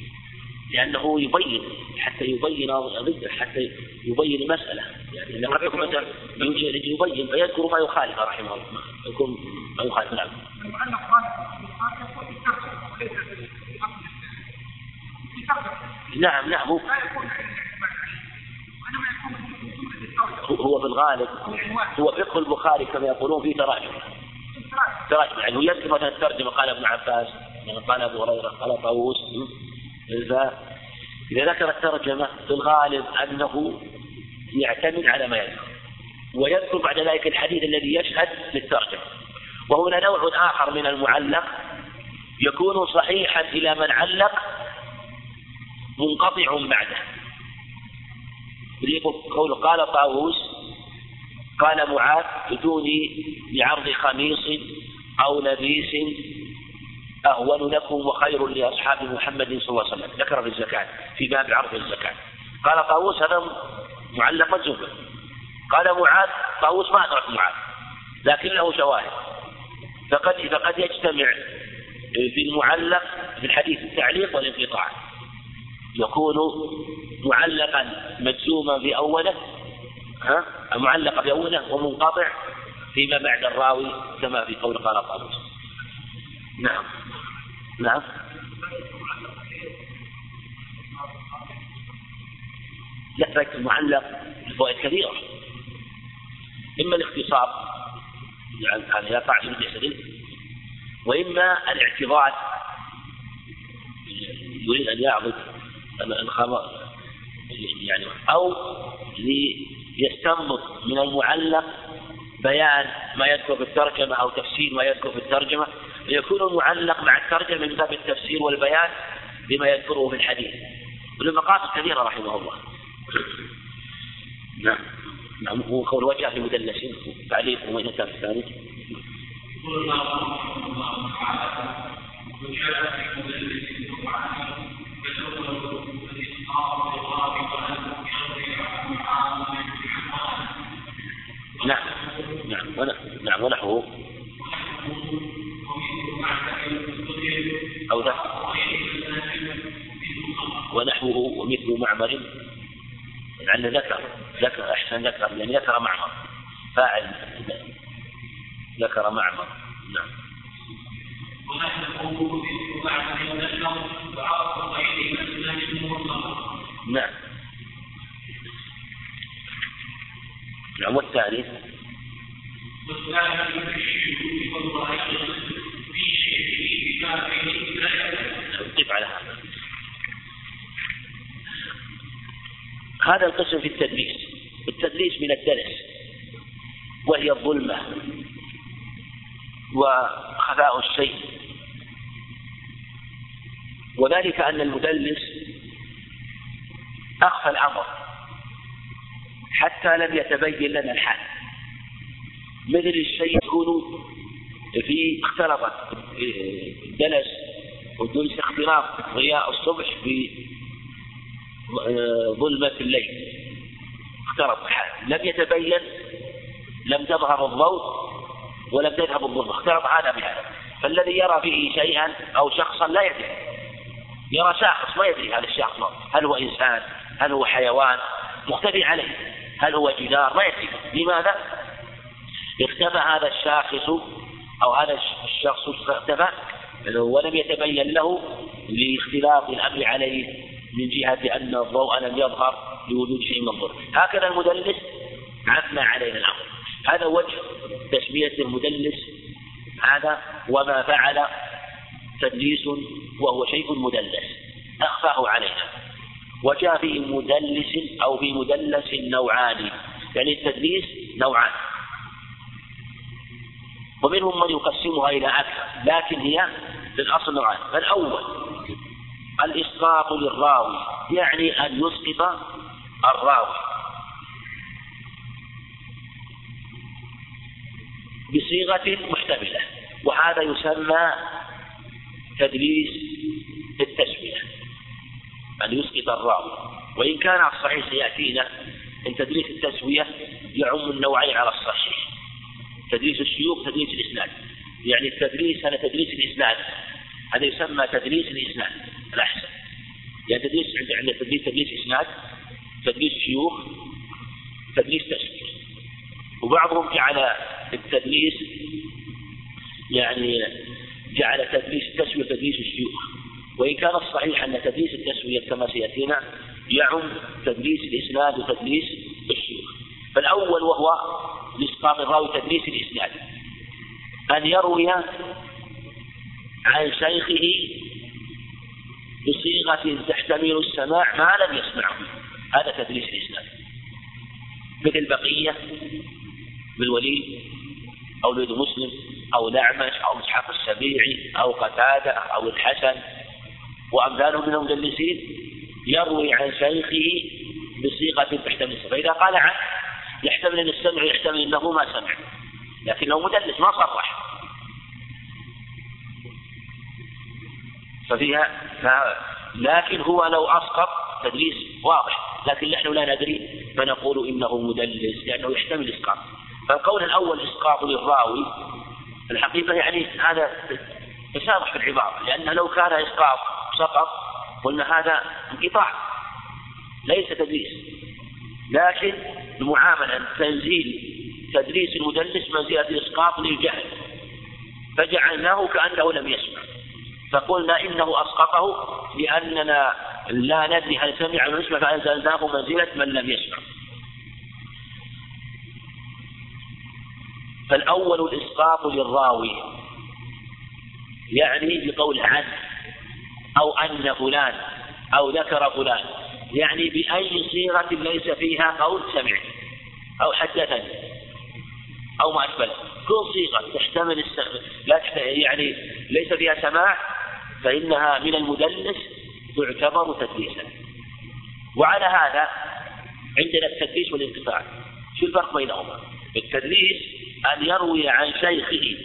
لأنه يبين حتى يبين ضده حتى يبين المسألة. يعني قد يكون مثلا يبين فيذكر ما يخالف رحمه الله. يكون ما يخالف نعم. نعم نعم هو هو في الغالب هو فقه البخاري كما يقولون في تراجم تراجم يعني هو يذكر مثلا الترجمة قال ابن عباس قال ابو هريرة قال طاووس إذا ذكر الترجمة في الغالب أنه يعتمد على ما يذكر ويذكر بعد ذلك الحديث الذي يشهد للترجمة وهنا نوع آخر من المعلق يكون صحيحا إلى من علق منقطع بعده. قوله قال طاووس قال معاذ اتوني بعرض خميص أو لبيس أهون لكم وخير لأصحاب محمد صلى الله عليه وسلم. ذكر في الزكاة في باب عرض الزكاة. قال طاووس هذا معلق مجزوم قال معاذ طاووس ما أدرك معاذ لكن له شواهد. فقد فقد يجتمع في المعلق في الحديث التعليق والانقطاع. يكون معلقا مجزوما في أوله ها؟ معلقا في أوله ومنقطع فيما بعد الراوي كما في قول قال طاووس نعم. نعم. لا فائدة المعلق فوائد كثيرة. إما الاختصار يعني يقع في الجسد وإما الاعتضاد يريد أن يعضد الخبر يعني أو ليستنبط من المعلق بيان ما يذكر في الترجمة أو تفسير ما يذكر في الترجمة فيكون المعلق مع الترجمة من باب التفسير والبيان بما يذكره في الحديث. ولمقاصد كثيرة رحمه الله. نعم. نعم هو قول وجه لمدلس تعليق وين الثاني نعم نعم نعم ونحوه أو ذا ونحوه ومثل معمر. لأن ذكر ذكر أحسن ذكر يعني ذكر معمر. فاعل. ذكر معمر. نعم. نعم. نعم والثاني؟ قف على هذا. هذا القسم في التدليس. التدليس من الدلس وهي الظلمة وخفاء الشيء. وذلك أن المدلس أخفى الأمر حتى لم يتبين لنا الحال. مثل الشيء يكون في اختلطت الدنس والدنس اختلاط ضياء الصبح في ظلمة الليل. اختلط الحال. لم يتبين لم تظهر الضوء ولم تذهب الظلمة. اختلط هذا بهذا. فالذي يرى فيه شيئا أو شخصا لا يدري. يرى شخص ما يدري هذا الشخص هل هو إنسان هل هو حيوان مختفي عليه؟ هل هو جدار؟ ما يدري لماذا؟ اختفى هذا الشاخص أو هذا الشخص اختفى ولم يتبين له لاختلاط الأمر عليه من جهة أن الضوء لم يظهر لوجود شيء من هكذا المدلس عفى علينا الأمر. هذا وجه تسمية المدلس هذا وما فعل تدليس وهو شيء مدلس. أخفاه علينا. وجاء في مدلس أو في مدلس نوعان يعني التدليس نوعان. ومنهم من يقسمها إلى أكثر لكن هي في الأصل نوعان. فالأول الإسقاط للراوي يعني أن يسقط الراوي. بصيغة محتملة وهذا يسمى تدليس التسوية أن يسقط الراوي وإن كان الصحيح سيأتينا أن تدليس التسوية يعم النوعين على الصحيح. تدليس الشيوخ تدليس الإسناد. يعني التدليس هذا تدليس الإسناد. هذا يسمى تدليس الإسناد. الأحسن. يعني تدليس عند تدليس تدليس إسناد تدليس شيوخ تدليس تسوية. وبعضهم جعل التدليس يعني جعل تدليس التسوية تدليس الشيوخ. وإن كان الصحيح أن تدليس التسوية كما سيأتينا يعم تدليس الإسناد وتدليس الشيوخ. فالأول وهو لإسقاط الراوي تدليس الإسناد. أن يروي عن شيخه بصيغة تحتمل السماع ما لم يسمعه. هذا تدليس الإسناد. مثل بقية بالوليد أو وليد مسلم أو الأعمش أو إسحاق السبيعي أو قتادة أو الحسن وأمثاله من المدلسين يروي عن شيخه بصيغة تحتمل. فإذا قال عنه يحتمل أن السمع يحتمل أنه ما سمع لكنه مدلس ما صرح. ففيها ف... لكن هو لو أسقط تدليس واضح لكن نحن لا ندري فنقول إنه مدلس لأنه يحتمل إسقاط. فالقول الأول إسقاط للراوي الحقيقة يعني هذا تسامح في العبارة لأن لو كان إسقاط سقط قلنا هذا انقطاع ليس تدليس لكن المعاملة تنزيل تدليس المدلس منزلة الإسقاط للجهل. فجعلناه كأنه لم يسمع. فقلنا إنه أسقطه لأننا لا ندري هل سمع أو يسمع فأنزلناه منزلة من لم يسمع. فالأول الإسقاط للراوي يعني بقول عن أو أن فلان أو ذكر فلان. يعني بأي صيغة ليس فيها قول سمع أو حدثني أو ما أشبه. كل صيغة تحتمل لا يعني ليس فيها سماع فإنها من المدلس تعتبر تدليسا. وعلى هذا عندنا التدليس والانقطاع. شو الفرق بينهما؟ التدليس أن يروي عن شيخه.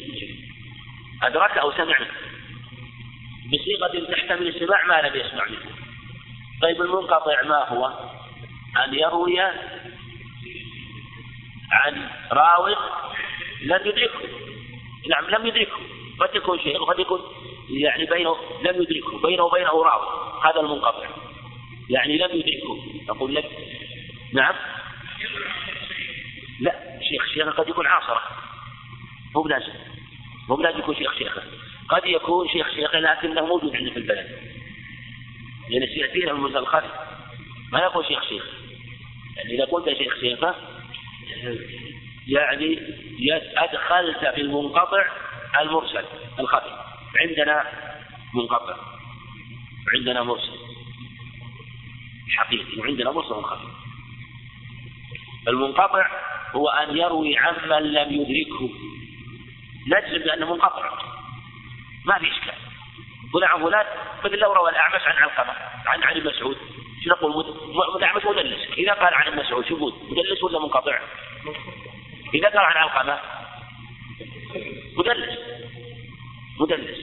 أدرك أو سمع بصيغة تحتمل السماع ما لم يسمع منه. طيب المنقطع ما هو؟ أن يروي عن راو لم يدركه. نعم لم يدركه. قد يكون شيء وقد يكون يعني بينه لم يدركه. بينه وبينه راوي. هذا المنقطع. يعني لم يدركه. نقول لك. نعم. لا شيخ شيخ قد يكون عاصرة. مو بلازم. مو بلازم يكون شيخ شيخه قد يكون شيخ شيخه لكنه موجود عندنا في البلد. لأن سيأتينا من الخلف ما يقول شيخ شيخ. يعني إذا قلت شيخ شيخه يعني أدخلت في المنقطع المرسل الخفي عندنا منقطع. وعندنا مرسل. حقيقي. وعندنا مرسل خفي المنقطع هو أن يروي عمن لم يدركه. نجزم بأنه منقطع. ما في إشكال. فلان عن فلان مثل لو روى الأعمش عن علقمة عن عن المسعود شو نقول؟ الأعمش مدلس. إذا قال عن المسعود شو مدلس ولا منقطع؟ إذا قال عن علقمة مدلس. مدلس.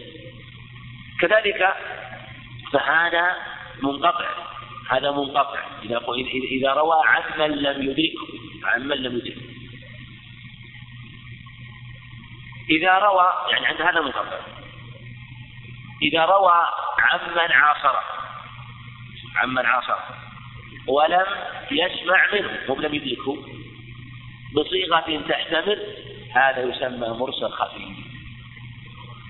كذلك فهذا منقطع. هذا منقطع. إذا إذا روى عمن لم يدركه. عمن لم يدركه. إذا روى يعني عند هذا منقطع. إذا روى عمن عاصره عمن عاصره ولم يسمع منه ولم يدركه بصيغة تحتمل هذا يسمى مرسل خفي.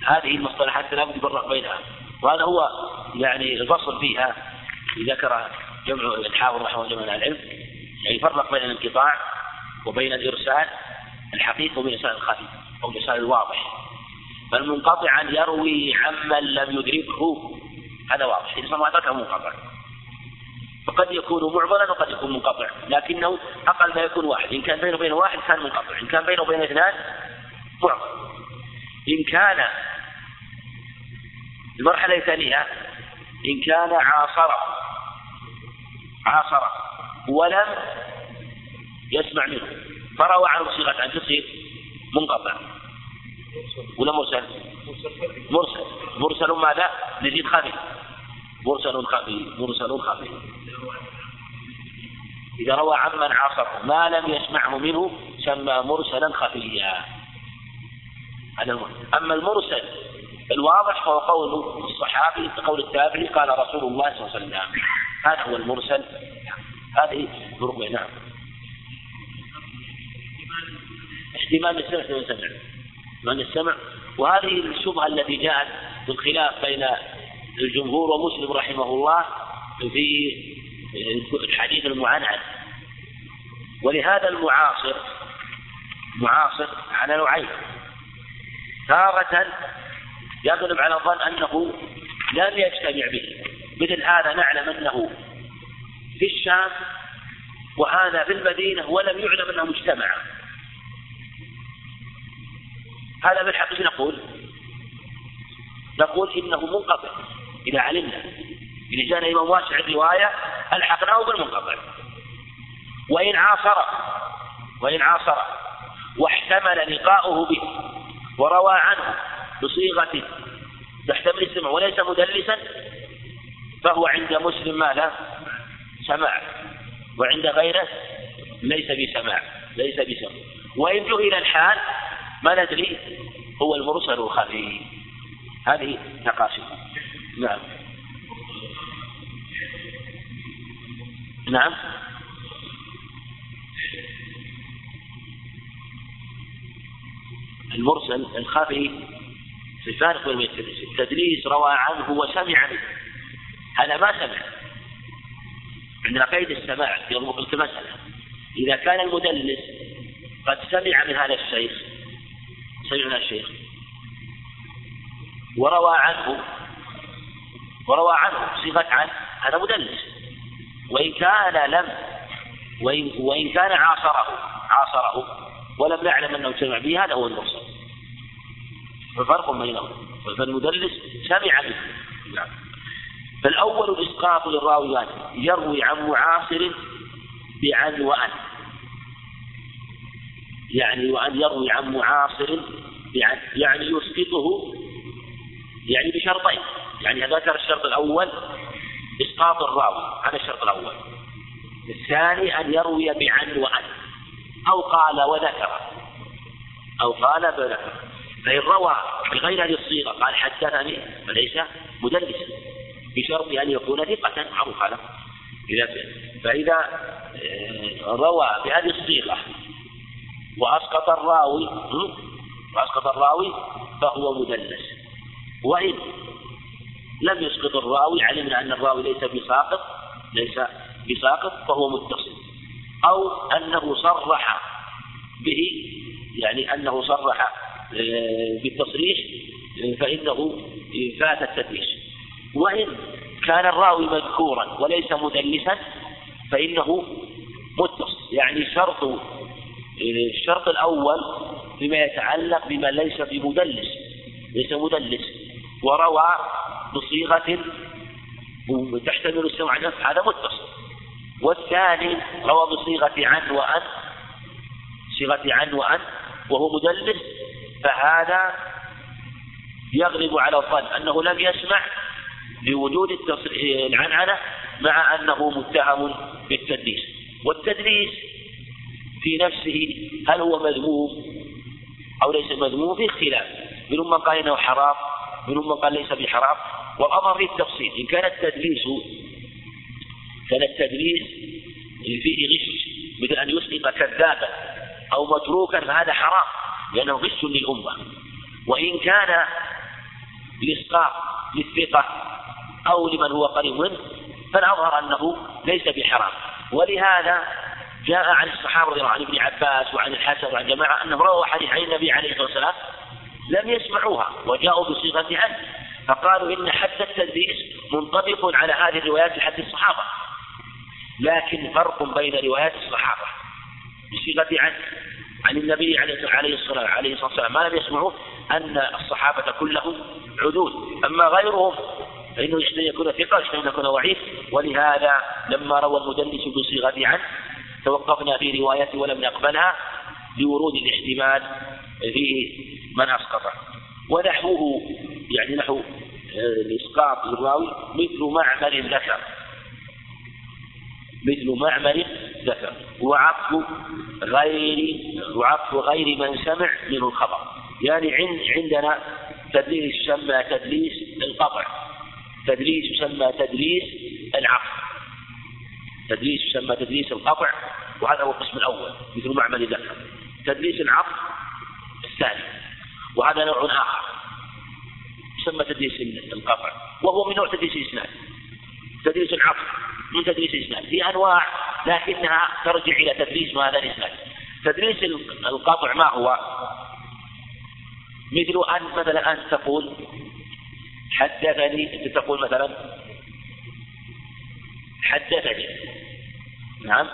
هذه المصطلحات لابد يفرق بينها. وهذا هو يعني الفصل فيها ذكر جمع الحافظ رحمه الله من العلم يعني يفرق بين الانقطاع وبين الإرسال الحقيقي وبين الإرسال الخفي أو الإرسال الواضح. فالمنقطع يروي عمن لم يدركه. هذا واضح. إذا ما أدركه منقطع. فقد يكون معضلا وقد يكون منقطع. لكنه أقل ما يكون واحد. إن كان بينه وبين واحد كان منقطع. إن كان بينه وبين اثنان معضل إن كان المرحلة الثانية إن كان عاصره عاصره ولم يسمع منه. فروى عنه صيغة أن تصير منقطع. ولا مرسل؟ مرسل. مرسل ماذا؟ نزيد خفي مرسل خفي مرسل خفي إذا روى عمن عاصره ما لم يسمعه منه سمى مرسلا خفيا هذا أما المرسل الواضح فهو قول الصحابي قول التابعي قال رسول الله صلى الله عليه وسلم. هذا هو المرسل. هذه ضربة نعم. احتمال احتمال السمع. من السمع. وهذه الشبهة التي جاءت في الخلاف بين الجمهور ومسلم رحمه الله في الحديث المعنعن ولهذا المعاصر معاصر على نوعين. تارة يغلب على الظن أنه لم يجتمع به. مثل هذا نعلم أنه في الشام وهذا في المدينة ولم يعلم أنهم اجتمعا هذا بالحق نقول؟ نقول إنه منقطع. إذا علمنا. إذا جاءنا إمام واسع الرواية ألحقناه بالمنقطع. وإن عاصر وإن عاصر واحتمل لقاؤه به وروى عنه بصيغة تحتمل السمع وليس مدلسا فهو عند مسلم ماذا؟ سماع. وعند غيره ليس بسماع ليس بسمع وإن جهل الحال ما ندري هو المرسل الخفي. هذه تقاسيم نعم. نعم. المرسل الخفي في فارق بين التدليس التدليس روى عنه وسمع منه هذا ما سمع. عندنا قيد السماع في المسألة إذا كان المدلس قد سمع من هذا الشيخ سمع من الشيخ وروى عنه وروى عنه صيغة عن هذا مدلس. وإن كان لم وإن, وإن كان عاصره عاصره ولم يعلم أنه سمع به هذا هو المرسل ففرق بينهم. فالمدلس سمع به. نعم فالأول الإسقاط للراويان يروي عن معاصر بعن وأن. يعني وأن يروي عن معاصر يعني يسقطه يعني بشرطين. يعني ذكر الشرط الأول إسقاط الراوي هذا الشرط الأول. الثاني أن يروي بعن وأن. أو قال وذكر. أو قال بذكر فإن روى بغير هذه الصيغة قال حدثني فليس مدلسا بشرط أن يكون ثقة معروف هذا. إذا فإذا آه، روى بهذه الصيغة وأسقط الراوي وأسقط الراوي فهو مدلس. وإن لم يسقط الراوي علمنا أن الراوي ليس بساقط ليس بساقط فهو متصل. أو أنه صرح به يعني أنه صرح آه، بالتصريح فإنه فات التدليس. وإن كان الراوي مذكورا وليس مدلسا فإنه متصل. يعني شرط آه، الشرط الأول فيما يتعلق بما ليس بمدلس ليس مدلس وروى بصيغة تحتمل السمع هذا متصل. والثاني روى بصيغة عن وأن صيغة عن وأن وهو مدلس فهذا يغلب على الظن أنه لم يسمع لوجود العنعنة مع أنه متهم بالتدليس. والتدليس في نفسه هل هو مذموم أو ليس مذموم في اختلاف. منهم من قال إنه حرام منهم من قال ليس بحرام. والأمر في التفصيل. إن كان التدليس كان التدليس فيه غش مثل أن يسقط كذابا أو متروكا فهذا حرام لأنه غش للأمة. وإن كان الإسقاط للثقة أو لمن هو قريب منه فالأظهر أنه ليس بحرام. ولهذا جاء عن الصحابة رضي الله عن ابن عباس وعن الحسن وعن جماعة أنهم رووا حديث عن النبي عليه الصلاة والسلام لم يسمعوها وجاءوا بصيغة عن فقالوا إن حد التدليس منطبق على هذه الروايات لحد الصحابة لكن فرق بين روايات الصحابة بصيغة عن عن النبي عليه الصلاة عليه الصلاة والسلام ما لم يسمعوا أن الصحابة كلهم عدول. أما غيرهم فإنه يشتري يكون ثقة أن يكون ضعيف. ولهذا لما روى المدلس بصيغة عن توقفنا في روايته ولم نقبلها لورود الاحتمال في من أسقطه ونحوه يعني نحو آه، الإسقاط الراوي مثل معمل ذكر مثل معمل ذكر وعطف غير وعطف غير من سمع منه الخبر. يعني عندنا تدليس يسمى تدليس القطع. تدليس يسمى تدليس العقل تدليس يسمى تدليس القطع وهذا هو القسم الأول مثل معمل ذكر. تدليس العقل الثاني وهذا نوع آخر يسمى تدليس القطع وهو من نوع تدليس الإسناد. تدليس العقل من تدليس الإسناد في أنواع لكنها ترجع إلى تدليس هذا الإسناد. تدليس القطع ما هو؟ مثل أن مثلا أن تقول حدثني أنت تقول مثلا حدثني نعم.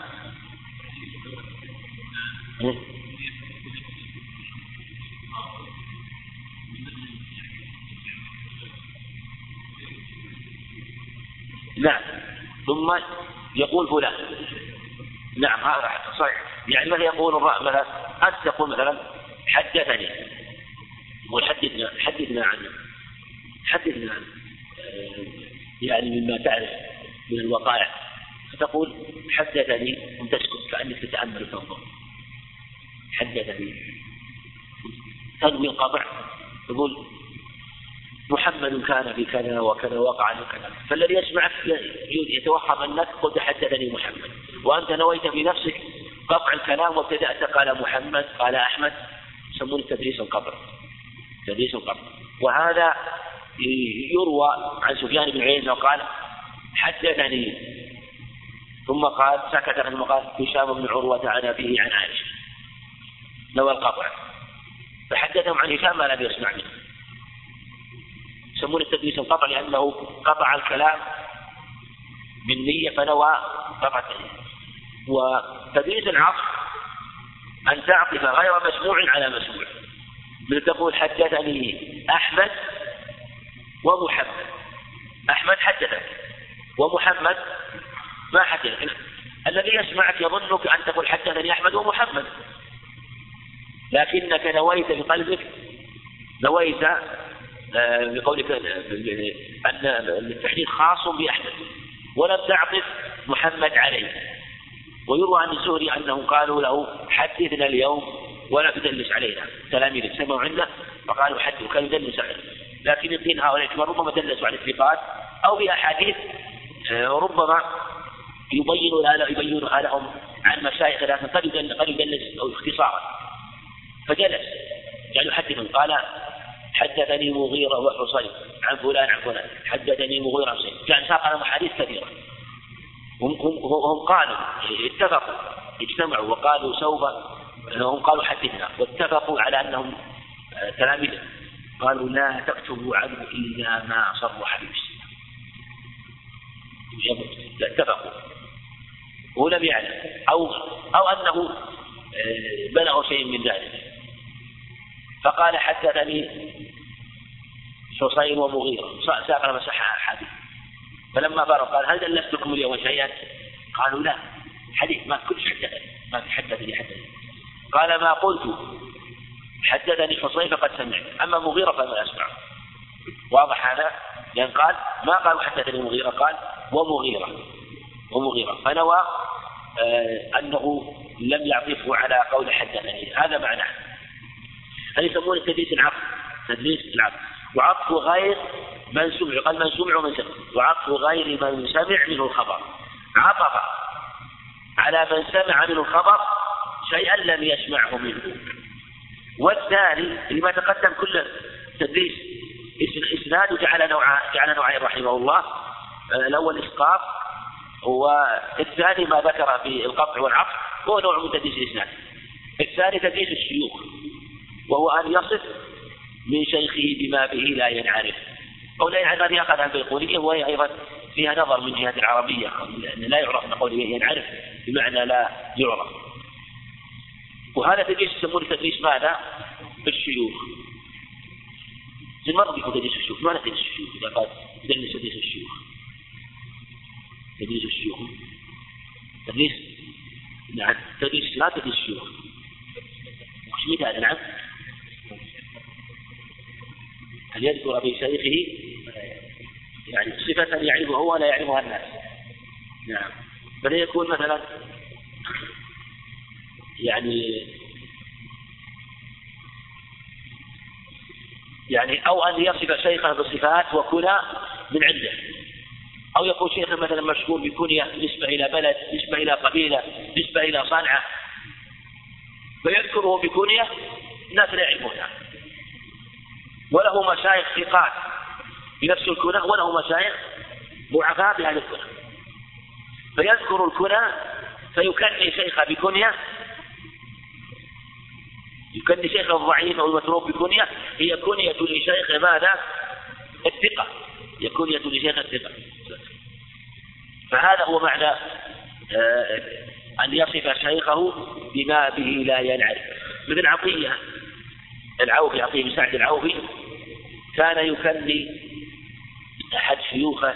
نعم. ثم يقول فلان. نعم هذا صحيح. يعني مثلا يقول مثلا أنت تقول مثلا حدثني. يقول حدثنا حدثنا عنه. حدثنا عنه آه، يعني مما تعرف. من الوقائع. فتقول حدثني وتسكت كأنك تتأمل وتنظر حدثني. تنوي القطع. تقول محمد كان في كذا وكذا وقع كذا. فالذي يسمعك يتوهم أنك قلت حدثني محمد. وأنت نويت في نفسك قطع الكلام وابتدأت قال محمد قال أحمد. يسمونه تدريس القبر تدريس القبر وهذا يروى عن سفيان بن عيينة وقال حدثني ثم قال سكت ثم قال هشام بن عروة عن أبيه عن عائشة. نوى القطع فحدثهم عن هشام ما لم يسمع منه. يسمون التدليس القطع لأنه قطع الكلام بالنية فنوى قطع وتدليس العطف أن تعطف غير مسموع على مسموع. مثل تقول حدثني أحمد ومحمد. أحمد حدثك. ومحمد ما حدثك الذي يسمعك يظنك أن تقول حدثني أحمد ومحمد. لكنك نويت بقلبك نويت آه، بقولك أن التحديث خاص بأحمد. ولم تعطف محمد عليه. ويروى عن الزهري أنهم قالوا له حدثنا اليوم ولا تدلس علينا. تلاميذ سمعوا عنده فقالوا حدث وكان يدلس عليه لكن يقين هؤلاء ربما دلسوا على الثقات أو بأحاديث آه، ربما يبين يبينها لهم عن مشايخ لكن قد يدلس أو اختصارا. فجلس قال يحدث قال حدثني مغيرة وحصين عن فلان عن فلان. حدثني مغيرة حصين. كان ساق لهم أحاديث كثيرة. هم, هم, هم قالوا اتفقوا اجتمعوا وقالوا سوف هم قالوا حدثنا واتفقوا على أنهم آه، تلاميذ. قالوا لا تكتبوا عنه إلا ما صرح به. لا اتفقوا. هو لم يعلم. أو أو أنه آه، بلغ شيء من ذلك. فقال حدثني حصين ومغيرة. ساق مسح حديث فلما فرغ قال هل دلستكم اليوم شيئا؟ قالوا لا. حديث ما كل حدثني ما حدثني حدثني قال ما قلت. حدثني حصين فقد سمعت. أما مغيرة فما اسمع واضح هذا؟ لأن قال ما قالوا حدثني مغيرة قال ومغيرة ومغيرة فنوى آه أنه لم يعطفه على قول حدثني هذا معناه هذا يسمونه تدليس العقل تدليس العقل وعطف غير من سمع. قال من سمع ومن سمع. وعطف غير من سمع منه الخبر. عطف على من سمع منه الخبر شيئا لم يسمعه منه. والثاني لما تقدم كل تدليس اسناد جعل نوع جعل نوعين رحمه الله. الأول إسقاط والثاني ما ذكر في القطع والعطف هو نوع من تدليس الإسناد. الثاني تدليس الشيوخ وهو أن يصف من شيخه بما به لا ينعرف. أو لا ينعرف هذه أخذها البيقونية وهي أيضا فيها نظر من جهة العربية. أن لا يعرف نقول ينعرف بمعنى لا يعرف. وهذا تدريس يسمونه تدريس ماذا؟ الشيوخ. ما يكون تدريس الشيوخ ما تدريس الشيوخ إذا قال تدرس تدريس الشيوخ تدريس الشيوخ تدريس نعم تدريس لا تدريس الشيوخ وش مثال نعم أن يذكر في شيخه يعني صفة يعرفها هو ولا يعرفها الناس نعم بل يكون مثلا يعني يعني أو أن يصف شيخه بصفات وكنى من عنده. أو يكون شيخا مثلا مشهور بكنية نسبة إلى بلد نسبة إلى قبيلة نسبة إلى صنعة. فيذكره بكنية الناس لا يعرفونها. وله مشايخ ثقات بنفس الكنى وله مشايخ ضعفاء بهذه الكنى. فيذكر الكنى فيكني شيخه بكنية يكني شيخه الضعيف أو المتروك بكنية هي كنية لشيخ ماذا؟ الثقة. هي كنية لشيخ الثقة. فهذا هو معنى آه، أن يصف شيخه بما به لا ينعرف. مثل عطية العوفي عطية بن سعد العوفي كان يكني أحد شيوخه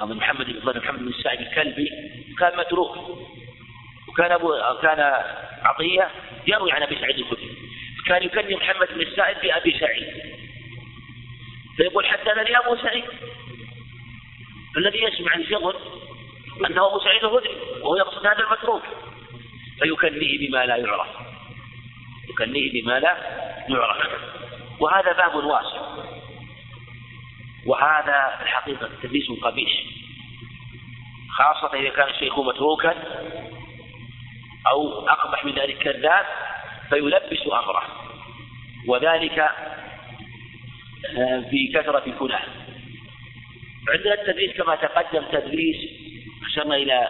محمد بن محمد بن سعد الكلبي كان متروك. وكان أبو كان عطية يروي عن أبي سعيد الخدري. كان يكني محمد بن السائب بأبي سعيد. فيقول حدثني أبو سعيد. الذي يسمع يظن أنه أبو سعيد الخدري وهو يقصد هذا المتروك فيكنيه بما لا يعرف. يكنيه بما لا يعرف. وهذا باب واسع. وهذا الحقيقة تدليس قبيح. خاصة إذا كان الشيخ متروكا أو أقبح من ذلك كذاب فيلبس أمره. وذلك آه، في كثرة كناه عندنا التدريس كما تقدم تدريس أشرنا إلى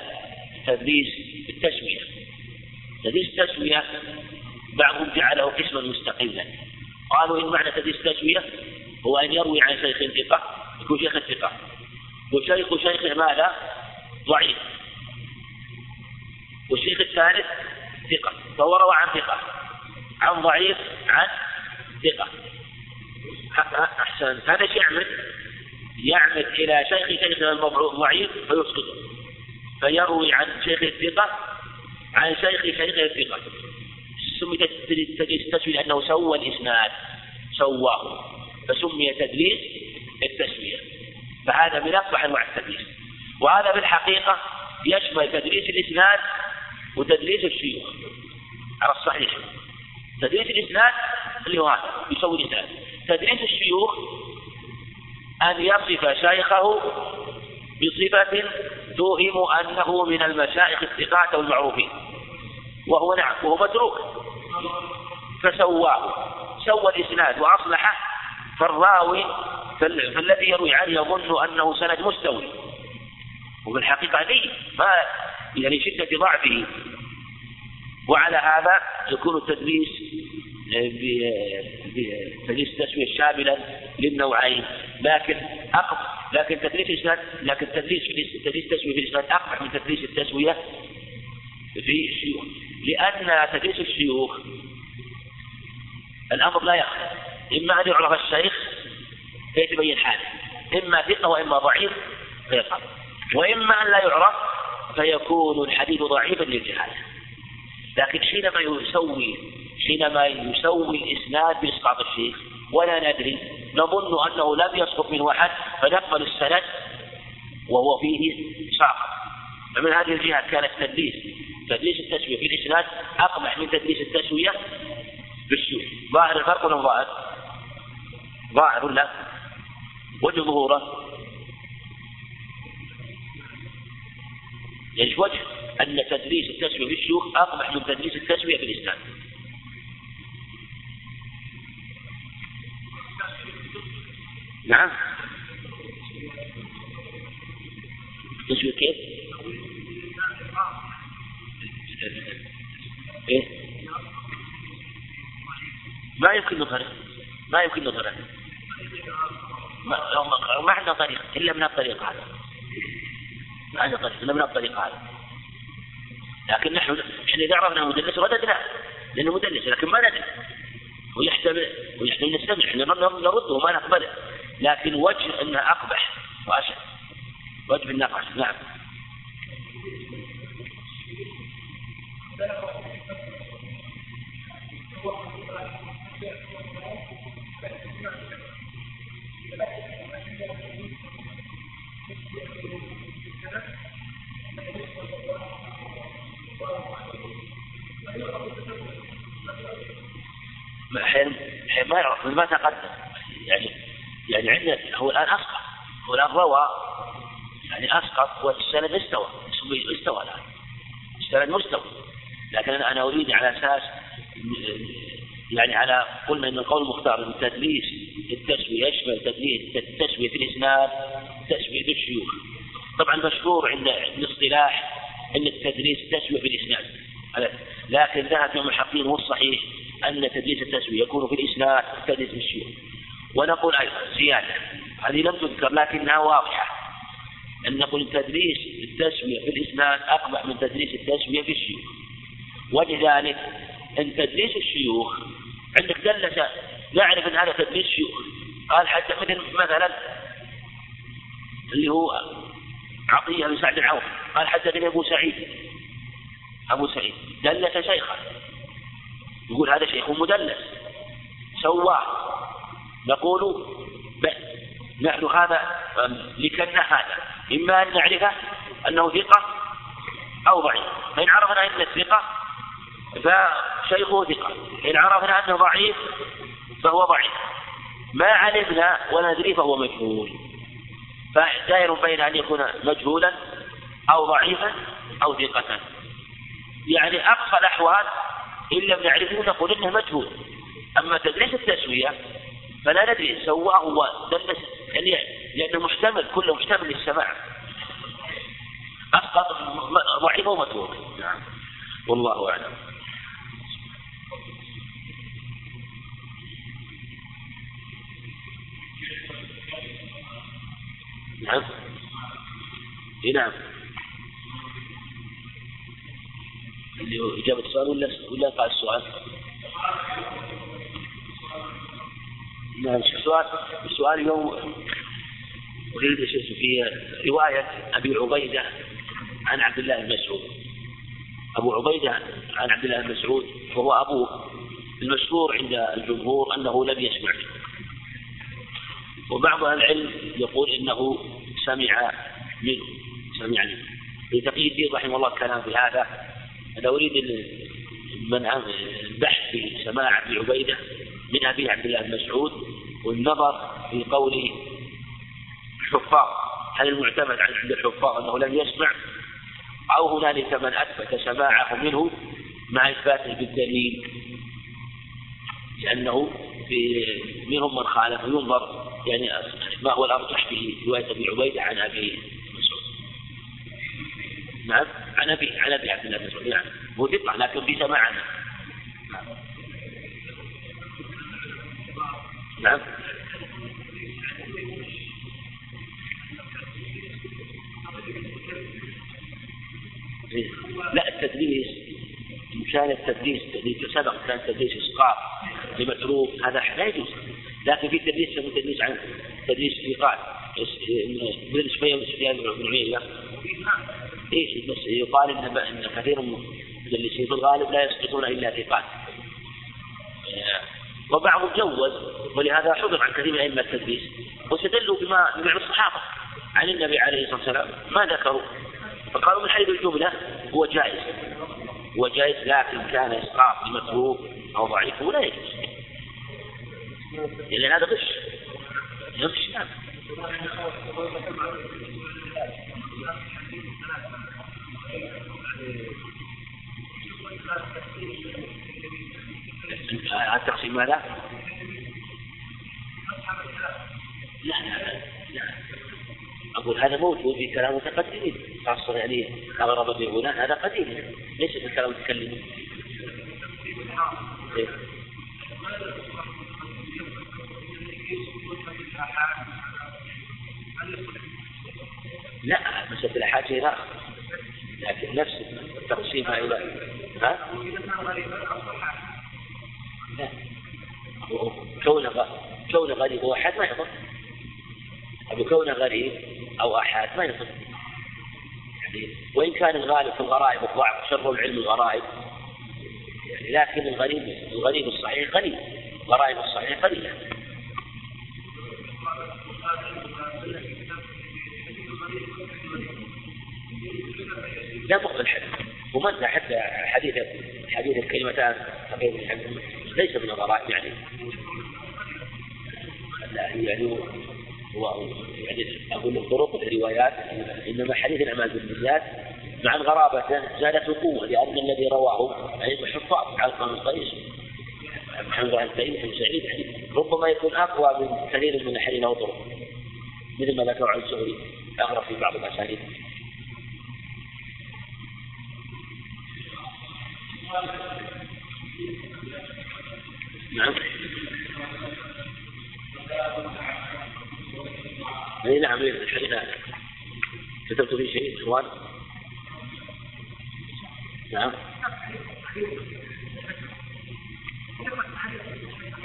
تدريس التسمية تدريس التسمية بعضهم جعله قسما مستقلا. قالوا إن معنى تدريس التسمية هو أن يروي عن شيخ ثقة يكون شيخ الثقة وشيخ شيخه ماذا؟ ضعيف. والشيخ الثالث ثقة فهو روى عن ثقة عن ضعيف عن ثقة. أحسن هذا إيش يعمل؟ يعمد إلى شيخ شيخ الضعيف فيسقطه فيروي عن شيخ الثقة عن شيخ شيخ الثقة. سمي التسوية لأنه سوى الإسناد سواه فسمي تدليس التسوية فهذا من أقبح أنواع التدليس وهذا في الحقيقة يشمل تدليس الإسناد وتدليس الشيوخ. على الصحيح. تدليس الإسناد اللي هو هذا يسوي الإسناد. تدليس الشيوخ أن يصف شيخه بصفة توهم أنه من المشايخ الثقات أو المعروفين وهو نعم وهو متروك. فسواه. سوى الإسناد وأصلحه فالراوي فالذي يروي عنه يظن أنه سند مستوي. وفي الحقيقة لي ما يعني شدة ضعفه. وعلى هذا يكون التدليس بتدليس التسوية شاملا للنوعين. لكن أقف لكن تدليس الإسناد لكن تدليس تدليس التسوية في الإسناد أقبح من تدليس التسوية في الشيوخ. لأن تدليس الشيوخ الأمر لا يخفى. إما أن يعرف الشيخ فيتبين حاله. إما ثقة وإما ضعيف فيصعب. وإما أن لا يعرف فيكون الحديث ضعيفا للجهالة لكن حينما يسوي حينما يسوي الإسناد بإسقاط الشيخ ولا ندري نظن أنه لم يسقط منه أحد فنقبل السند وهو فيه ساقط فمن هذه الجهة كان التدليس تدليس التسوية في الإسناد أقبح من تدليس التسوية الشيوخ ظاهر الفرق ولا ظاهر؟ ظاهر ولا؟ وجه ظهوره وجه أن تدريس التسوية في الشيوخ أقبح من تدريس التسوية في الإسلام. نعم. تسوية كيف؟ إيه؟ ما يمكن نفرق ما يمكن نظهره ما, ما عندنا طريق إلا من الطريق هذا. ما إلا من الطريق هذا لكن نحن إحنا إذا عرفنا مدلس رددنا لأنه مدلس لكن ما ندري. ويحتمل ويحتمل نستمع إحنا نرده وما نقبله لكن وجه انه أقبح واشد وجه النقص نعم. <laughs> حين ما يعرف ما تقدم يعني يعني عندنا هو الآن أسقط. هو الآن روى. يعني أسقط والسند استوى. استوى الآن. السند مستوى. لكن أنا أريد على أساس يعني على قلنا ان القول المختار إن تدليس التسوية يشمل تدليس التسويه في الإسناد تسوية في الشيوخ. طبعا مشهور عند الاصطلاح أن التدليس تسوية في الإسناد. لكن ذهب في المحققين والصحيح أن تدليس التسوية يكون في الإسناد تدليس في الشيوخ ونقول أيضا زيادة هذه لم تذكر لكنها واضحة أن نقول تدليس التسوية في الإسناد أقبح من تدليس التسوية في الشيوخ. وجه ذلك أن تدليس الشيوخ عندك دلس يعرف أن هذا تدليس شيوخ. قال حتى مثل مثلا اللي هو عطية بن سعد العوف قال حدثني أبو سعيد. أبو سعيد. دلس شيخا. يقول هذا شيخ مدلس. سواه. نقول نحن هذا لكنا هذا. إما أن نعرفه أنه ثقة أو ضعيف. فإن عرفنا أنه ثقة فشيخه ثقة. إن عرفنا أنه ضعيف فهو ضعيف. ما علمنا ولا ندري فهو مجهول. فدائر بين أن يكون مجهولا أو ضعيفا أو ثقة. يعني أقصى الأحوال إن لم نعرفه نقول إنه مجهول. أما تدريس التسوية فلا ندري سواه يعني لأنه محتمل كله محتمل للسماع. أسقط ضعيف ومتروك نعم. والله أعلم. نعم نعم. اللي هو إجابة السؤال ولا ولا قال السؤال؟ نعم. السؤال السؤال اليوم أريد في رواية أبي عبيدة عن عبد الله بن مسعود. أبو عبيدة عن عبد الله بن مسعود وهو أبوه المشهور عند الجمهور أنه لم يسمع. وبعض أهل العلم يقول إنه سمع منه سمع منه. لتقي الدين رحمه الله الكلام في هذا أنا أريد من البحث في سماع أبي عبيدة من أبي عبد الله بن مسعود والنظر في قول الحفاظ. هل المعتمد عند الحفاظ أنه لم يسمع؟ أو هنالك من أثبت سماعه منه مع إثباته بالدليل؟ لأنه في منهم من خالف ينظر يعني ما هو الأرجح في رواية أبي عبيدة عن أبي نعم عن أبي عن أبي عبد الله بن مسعود. نعم هو ثقة لكن بسماع نعم. لا التدليس إن كان التدليس سبق كان تدليس إسقاط لمتروك هذا لا يجوز. لكن في تدليس يسمى تدليس عن تدليس إيقاع. ابن سفيان بن سفيان بن عيينة. إيه بس يقال إن إن كثير من المدلسين في الغالب لا يسقطون إلا ثقات آه، وبعضهم جوز ولهذا حضر عن كثير من أئمة التدليس واستدلوا بما بمعنى الصحابة عن النبي عليه الصلاة والسلام ما ذكروا. فقالوا من حيث الجملة هو جائز. هو جائز لكن كان إسقاط لمتروك أو ضعيف ولا يجوز. لأن هذا غش غش نعم التقسيم ماذا؟ لا لا لا أقول هذا موجود في كلام المتقدمين خاصة يعني أغرب بغنى هذا قديم. ليس في كلام المتكلمين إيه؟ لا مسألة شيء آخر لكن نفس تقسيمها إلى ها؟ لا. كونه كونه غريب وأحد ما يضر أبو كونه غريب أو أحد ما يضر يعني وإن كان الغالب في الغرائب الضعف شر العلم الغرائب. يعني لكن الغريب الغريب الصحيح قليل غرائب الصحيح قليلة. لا مقبل الحديث ومن حتى حديث حديث الكلمتان ليس من الغرائب يعني. يعني هو يعني أقول الطرق الروايات إنما حديث الأعمال بالنيات مع غرابته زادت قوه لأن الذي رواه يعني حفاظ على بن قيس محمد بن قيس بن سعيد يعني ربما يكون أقوى من كثير من الحديث له طرق مثل ما ذكر عن الزهري أغرب في بعض الأسانيد. نعم. إي نعم الحديث كتبت فيه شيء إخوان؟ نعم.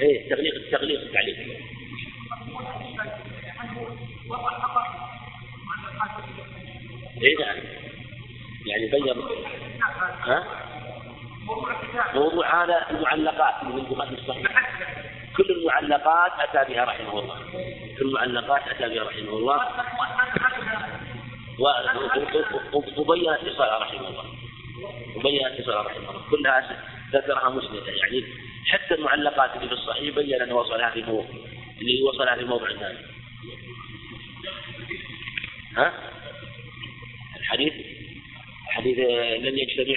إيه تغليق التغليق التعليق. إي نعم. يعني بين ها؟ موضوع هذا المعلقات من الصحيح. كل المعلقات أتى بها رحمه الله. كل المعلقات أتى بها رحمه الله. وبين اتصالها رحمه الله. وبين اتصالها رحمه الله. كلها ذكرها مسندة يعني. حتى المعلقات اللي في الصحيح بين أن وصلها في موضع اللي وصلها في موضع ثاني. ها؟ الحديث؟ الحديث لم يجتمع.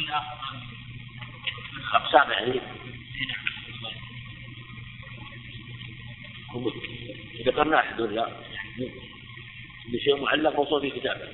إيه أقسام يعني ذكرنا أحد ولا بشيء معلق وصول في كتابه.